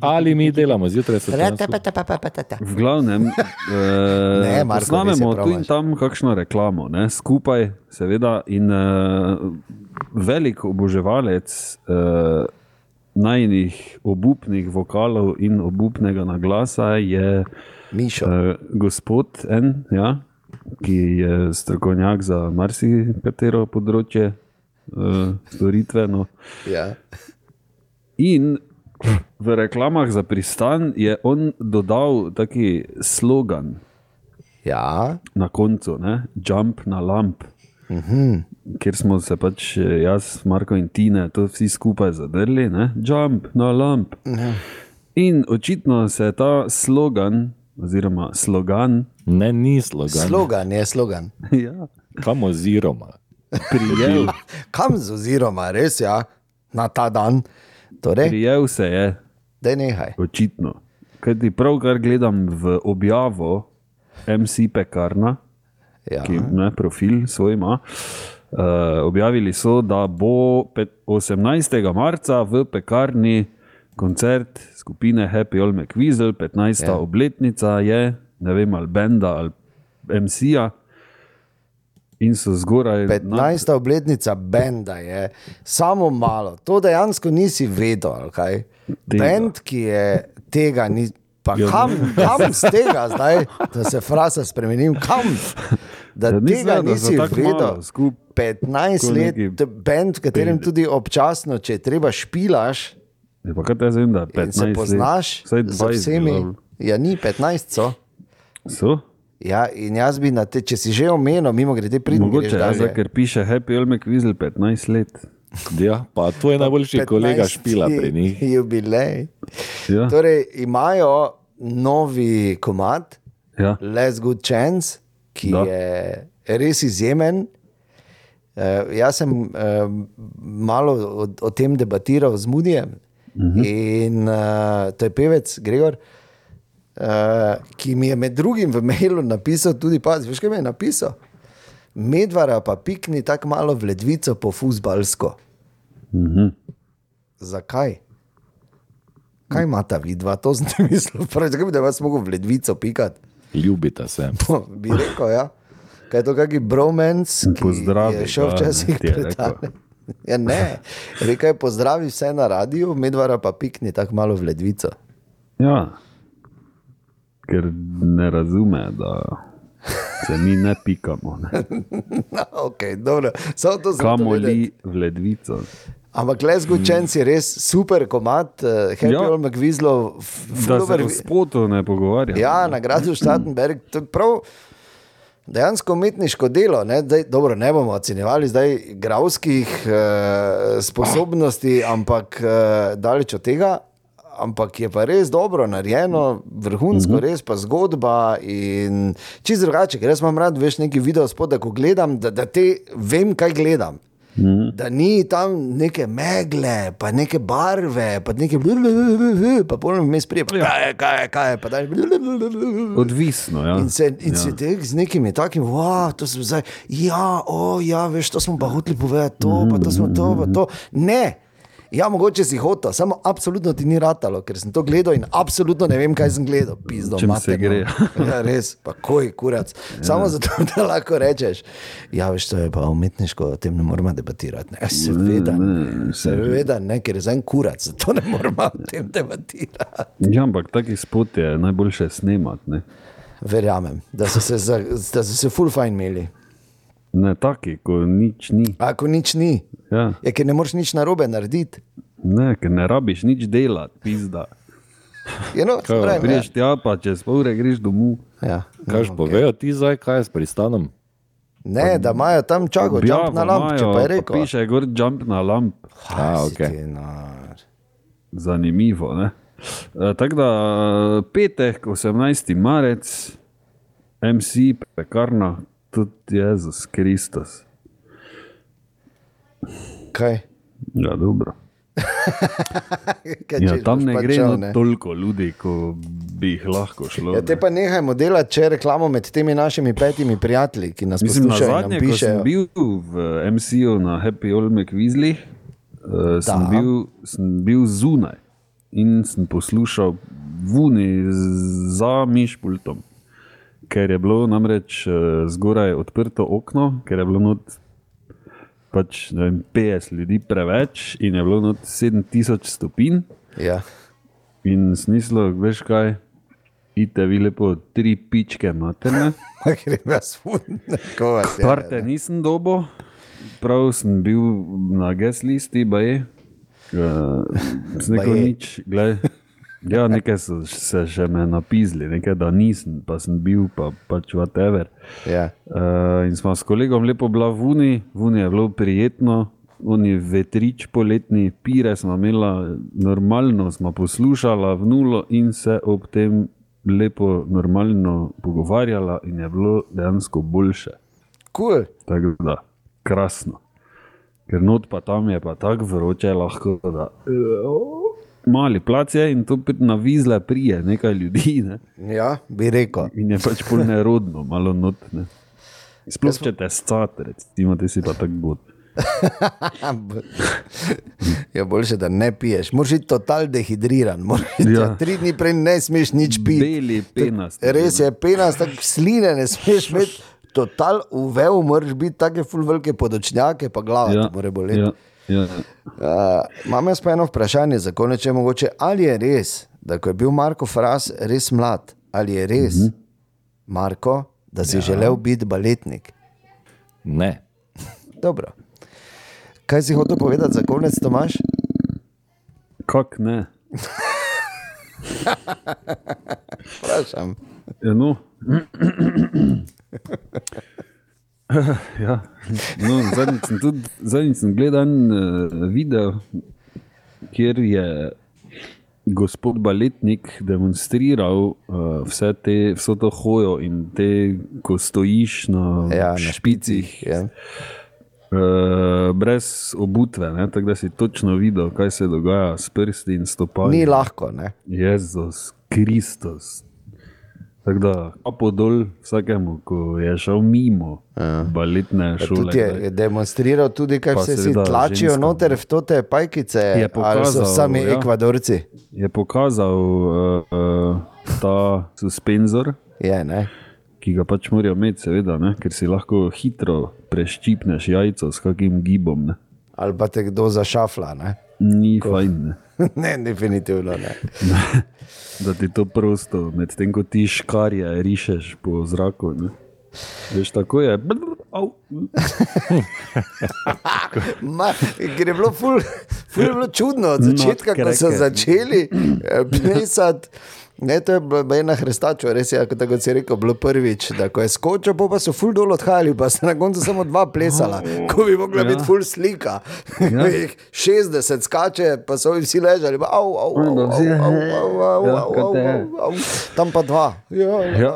Speaker 2: Ali mi delamo zjutraj skupaj?
Speaker 4: V glavnem,
Speaker 3: Ne,
Speaker 4: uh,
Speaker 3: Marko, prav
Speaker 4: tu in tam kakšno reklamo, ne, skupaj, seveda. In uh, velik oboževalec uh, najnih obupnih vokalov in obupnega naglasa je
Speaker 3: Mišo.
Speaker 4: uh, gospod en, ja, ki je strokovnjak za marsikatero področje uh, storitveno.
Speaker 3: Ja.
Speaker 4: In v reklamah za pristan je on dodal taki slogan
Speaker 3: ja.
Speaker 4: na koncu, ne? jump na lamp.
Speaker 3: Uh -huh.
Speaker 4: Ker smo se pač eh, jaz, Marko in Tine, to vsi skupaj zadrli, ne? jump na lamp. In očitno se je ta slogan, oziroma slogan,
Speaker 2: Ne, ni slogan.
Speaker 3: Slogan je slogan.
Speaker 4: ja,
Speaker 2: Kam oziroma?
Speaker 4: prijel,
Speaker 3: Kam z oziroma, res ja, na ta dan. Torej,
Speaker 4: prijel se je,
Speaker 3: da nehaj.
Speaker 4: očitno. Kaj ti pravkar gledam v objavo MC Pekarna.
Speaker 3: Ja.
Speaker 4: ki ne, profil svoj ima. Uh, objavili so, da bo pet- 18. marca v pekarni koncert skupine Happy All McWeasel, 15.
Speaker 3: Ja.
Speaker 4: Obletnica je, ne vem, ali Benda ali MC-ja. In so zgoraj.
Speaker 3: 15. obletnica Benda je samo malo. To dejansko nisi vedel. Bend, ki je tega ni. Pa
Speaker 2: Ja,
Speaker 3: kam, kam z tega zdaj, da se frasa spremenim, kam? Da
Speaker 4: Ja,
Speaker 3: tega
Speaker 4: vedel, da so
Speaker 3: nisi vedel.
Speaker 4: skup-
Speaker 3: 15
Speaker 4: tako
Speaker 3: let, bend, v katerem
Speaker 4: pet-
Speaker 3: tudi občasno, če je treba špilaš
Speaker 4: Je pa kaj te zdaj, da je
Speaker 3: in se
Speaker 4: 15
Speaker 3: poznaš
Speaker 4: let.
Speaker 3: Z
Speaker 4: 20
Speaker 3: vsemi. Ja, ni 15, so.
Speaker 4: So?
Speaker 3: Ja, in jaz bi na te, če si že omenil, mimo grede pridem.
Speaker 4: Mogoče je, zdaj, ker piše Happy All McWeasel 15 let.
Speaker 2: Ja, pa to je najboljši kolega špila pri njih.
Speaker 3: Jubilej.
Speaker 4: Ja.
Speaker 3: Torej, imajo novi komat,
Speaker 4: Ja.
Speaker 3: Let's Good Chance, ki
Speaker 4: Da.
Speaker 3: da. je res izjemen. Uh, jaz sem uh, malo o, o tem debatiral z Mudijem uh
Speaker 4: Mhm.
Speaker 3: -huh. in uh, to je pevec Gregor, uh, ki mi je med drugim v mailu napisal tudi, pazi, veš kaj mi je napisal? Medvara pa pikni tako malo v ledvico po fusbalsko.
Speaker 4: Uh -huh.
Speaker 3: Zakaj? Kaj ima ta vidva, to sem mislil, pravi, zakaj bi da vas mogel v ledvico pikati?
Speaker 2: Ljubita se.
Speaker 3: bi rekel, ja. Kaj je to, kakšen bromance, ki
Speaker 4: Pozdravi
Speaker 3: je šel včasih
Speaker 4: rekel.
Speaker 3: Ja, ne, rekel je pozdravi vse na radiju, medvara pa pikni tako malo v ledvico.
Speaker 4: Ja, ker ne razume, da se mi ne pikamo. Ne.
Speaker 3: No, okay, dobro, samo to sem
Speaker 4: Kamoli v ledvico.
Speaker 3: Ampak Les Gučenc je res super komat, uh, Happy
Speaker 4: Ja.
Speaker 3: All McVizlo,
Speaker 4: o spotu ne pogovarjamo.
Speaker 3: Ja, nagrado Štatenberg. to je Prav, dejansko umetniško delo. Ne, zdaj, dobro, ne bomo ocenjevali zdaj gravskih eh, sposobnosti, ampak eh, daleč od tega. Ampak je pa res dobro narejeno, vrhunsko, uh -huh. res pa zgodba. In čisto drugače, ker jaz imam rad, veš, neki video spod, ko gledam, da, da te vem, kaj gledam. Mm. Da ni tam neke megle, pa neke barve, pa neke blablabla, pa polno vmes prije, pa kaj je, kaj je, kaj je, pa daj.
Speaker 4: Odvisno, ja.
Speaker 3: In se, in
Speaker 4: ja.
Speaker 3: se tek z nekimi takimi, wow, to smo zdaj, ja, o, ja, veš, to smo pa hoteli povedati, to, pa to smo to, pa to. Ne. Ja, mogoče si hotel, samo absolutno ti ni ratalo, ker sem to gledal in absolutno ne vem, kaj sem gledal. Pizdo,
Speaker 4: Čem se
Speaker 3: materno.
Speaker 4: gre.
Speaker 3: ja, res, pa koj, kurac. Samo zato, da lahko rečeš, ja, veš, to je pa umetniško, o tem ne moramo debatirati. Ne, seveda, ne, seveda ne, ker je za en kurac, zato ne moramo o tem debatirati.
Speaker 4: Ja, ampak taki spot je najboljše snemati. Ne,
Speaker 3: Verjamem, da so se, za, da so se full fajn imeli.
Speaker 4: Ne taki, ko nič ni.
Speaker 3: Ako nič ni,
Speaker 4: Ja.
Speaker 3: je, ker ne moreš nič narobe narediti.
Speaker 4: Ne, ker ne rabiš nič delati, pizda.
Speaker 3: Je, no,
Speaker 2: Kaj,
Speaker 3: pravim,
Speaker 4: Priješ tja, pa čez pol ure greš domov.
Speaker 3: ja.
Speaker 2: Kaj
Speaker 3: ja,
Speaker 2: no, povejo ti zdaj, kaj je s pristanom?
Speaker 3: Ne, da imajo tam čago, jump na lamp, če pa je rekel.
Speaker 4: Piše gor jump na lamp.
Speaker 2: A,
Speaker 3: ti nor.
Speaker 4: Zanimivo. Ne? E, Tako da e, petek, 18. marec, MC, pekarna, tudi Jezus Kristus.
Speaker 3: Kaj?
Speaker 4: Ja, dobro. Ja, tam ne
Speaker 3: pač
Speaker 4: gre
Speaker 3: šel,
Speaker 4: na toliko ljudi, kot bi jih lahko šlo.
Speaker 3: Ja, te
Speaker 4: ne.
Speaker 3: pa nehajmo delati, če reklamo med temi našimi petimi prijatelji, ki nas
Speaker 4: Mislim, na
Speaker 3: poslušajo in
Speaker 4: zadnje, ko sem bil v MCU na Happy Old McVizzli, uh, sem, bil, sem bil zunaj in sem poslušal vuni za mišpultom. Ker je bilo namreč uh, zgoraj odprto okno, ker je bilo not pač, vem, 50 ljudi preveč in je bilo not 7000 stopinj.
Speaker 3: Ja.
Speaker 4: In smislo, veš kaj, idite vi lepo tri pičke materne.
Speaker 3: Ker je jaz funko vas je.
Speaker 4: Parte nisem dobo, prav sem bil na guest listi, baje. Uh, Neko
Speaker 3: Baje.
Speaker 4: nič, glej. Ja, nekaj so se še me napizli, nekaj da nisem, pa sem bil, pa pač whatever.
Speaker 3: Ja.
Speaker 4: Uh, in smo s kolegom lepo bila v Uni, v Uni je bilo prijetno, oni vetrič poletni, pire smo imela normalno, smo poslušala v nulo in se ob tem lepo normalno pogovarjala in je bilo dejansko boljše.
Speaker 3: Cool.
Speaker 4: Tako da, krasno. Ker not pa tam je pa tako vroče, lahko da. Mali plac je in to na vizle prije nekaj ljudi. Ne?
Speaker 3: Ja, bi rekel.
Speaker 4: In je pač pol nerodno, malo not. Ne? Sploh če te scate, recimo, ti si pa tako bod.
Speaker 3: Je boljše, da ne piješ. Moraš biti total dehidriran. Biti,
Speaker 4: Ja.
Speaker 3: ja. Tri dni prej ne smeš nič piti.
Speaker 4: Beli penast.
Speaker 3: Res je, penast, tako sline ne smeš imeti. Total uvel, moraš biti take full velike podočnjake, pa glava ja. ti mora boleti.
Speaker 4: ja, ja.
Speaker 3: Uh, imam jaz pa eno vprašanje za konec, če je mogoče, ali je res, da ko je bil Marko Fras res mlad, ali je res, mm -hmm. Marko, da si ja. želel biti baletnik?
Speaker 2: Ne.
Speaker 3: Dobro. Kaj si hotel povedati za konec, Tomaš?
Speaker 4: Kak ne?
Speaker 3: Vprašam.
Speaker 4: Ja, no. ja. no, zadnjič sem tudi zadnjič sem gledal en uh, video, kjer je gospod Baletnik demonstriral uh, vse te, vso to hojo in te, ko stojiš na,
Speaker 3: Ja, na
Speaker 4: špicih.
Speaker 3: Ja.
Speaker 4: Uh, brez obutve, ne, tako da si točno videl, kaj se dogaja s prsti in stopali.
Speaker 3: Ni lahko, ne?
Speaker 4: Jezus Kristus. Tako da, kapo dol vsakemu, ko je šel mimo ja. baletne
Speaker 3: Pa
Speaker 4: šole.
Speaker 3: Tudi je, je demonstriral, tudi kaj
Speaker 4: Pa
Speaker 3: vse si tlačijo
Speaker 4: ženskam.
Speaker 3: noter v te pajkice, ali so
Speaker 4: pokazal,
Speaker 3: sami
Speaker 4: ja.
Speaker 3: ekvadorci.
Speaker 4: Je pokazal uh, uh, ta suspenzor,
Speaker 3: Je, ne?
Speaker 4: ki ga pač morajo imeti, seveda, ne? ker si lahko hitro preščipneš jajco s kakim gibom. Ne?
Speaker 3: Ali pa te kdo zašafla. Ne?
Speaker 4: Ni fajn, ne?
Speaker 3: ne, definitivno ne.
Speaker 4: da ti to prosto, medtem ko ti škarje rišeš po zraku. Ne? Veš, tako je.
Speaker 3: Ma, ker je bilo ful, ful je bilo čudno od začetka, ko so začeli eh, plesati. Ne, to je bila ena hrstača, res je, kot si rekel, bilo prvič, da ko je skočil, pol pa so ful dol odhajali, pa so na koncu samo dva plesala, ko bi mogla
Speaker 4: Ja.
Speaker 3: biti ful slika.
Speaker 4: Ja.
Speaker 3: Jih 60 skače, pa so jim vsi ležali, pa au, au, au, au,
Speaker 4: Pa vsi,
Speaker 3: au, au, au,
Speaker 4: ja,
Speaker 3: au,
Speaker 4: kot
Speaker 3: au,
Speaker 4: te.
Speaker 3: au, au. Tam pa dva. Ja, ja.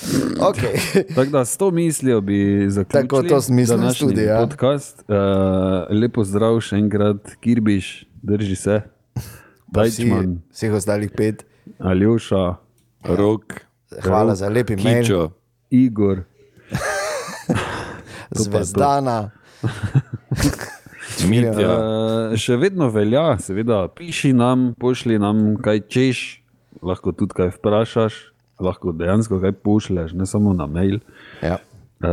Speaker 4: Ja.
Speaker 3: Okay.
Speaker 4: Tako da s to mislijo bi zaključili
Speaker 3: Tako, to mislil
Speaker 4: današnji
Speaker 3: tudi, ja.
Speaker 4: podcast. Uh, lepo zdrav še enkrat, Kirbiš, drži se.
Speaker 3: Vsi,
Speaker 4: Dajčman,
Speaker 3: vseh ostalih pet.
Speaker 4: Aljoša,
Speaker 2: Rok,
Speaker 3: Hvala za lepi mail.
Speaker 2: Kičo,
Speaker 4: Igor.
Speaker 3: Zvezdana.
Speaker 2: Mitja.
Speaker 4: Uh, še vedno velja, seveda, piši nam, pošlji nam kaj češ, lahko tudi kaj vprašaš, lahko dejansko kaj pošlješ, ne samo na mail,
Speaker 3: Ja.
Speaker 4: uh,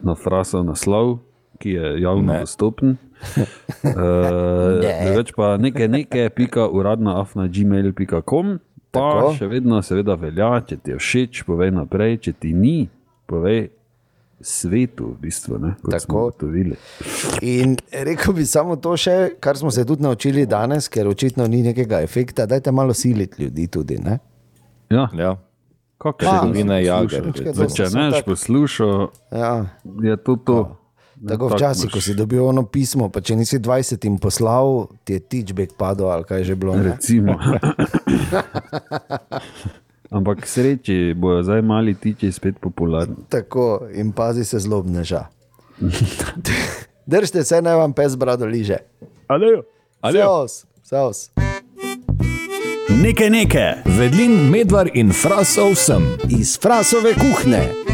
Speaker 4: na frasov naslov, ki je javno
Speaker 2: Ne.
Speaker 4: dostopen. Uh, več pa nekaj, nekaj, pika uradna afna gmail.com. Pa
Speaker 3: Tako.
Speaker 4: Še vedno, seveda, velja, če ti je všeč, povej naprej, če ti ni, povej svetu, v bistvu, ne, kot
Speaker 3: Tako.
Speaker 4: smo ugotovili.
Speaker 3: In rekel bi samo to še, kar smo se tudi naučili danes, ker očitno ni nekega efekta. Dajte malo siliti ljudi tudi. Ne?
Speaker 4: Ja,
Speaker 2: Ja. Jager.
Speaker 3: Počkaj,
Speaker 2: recimo.
Speaker 3: to
Speaker 4: Če neš
Speaker 3: tak-
Speaker 4: poslušal,
Speaker 3: Ja.
Speaker 4: je to to. Ne,
Speaker 3: Tako včasih, ko si dobil ono pismo, pa če nisi 20 jim poslal, ti je tičbek padel ali kaj že bilo. Ne?
Speaker 4: Recimo. Ampak sreči bojo zdaj mali tiči spet popularni.
Speaker 3: Tako in pazi se zlobneža. Držite se, naj vam pes brado liže.
Speaker 4: Adejo.
Speaker 3: Seos, seos.
Speaker 1: Nekaj nekaj, vedlin, medvar in frasov sem.
Speaker 3: Iz frasove kuhne.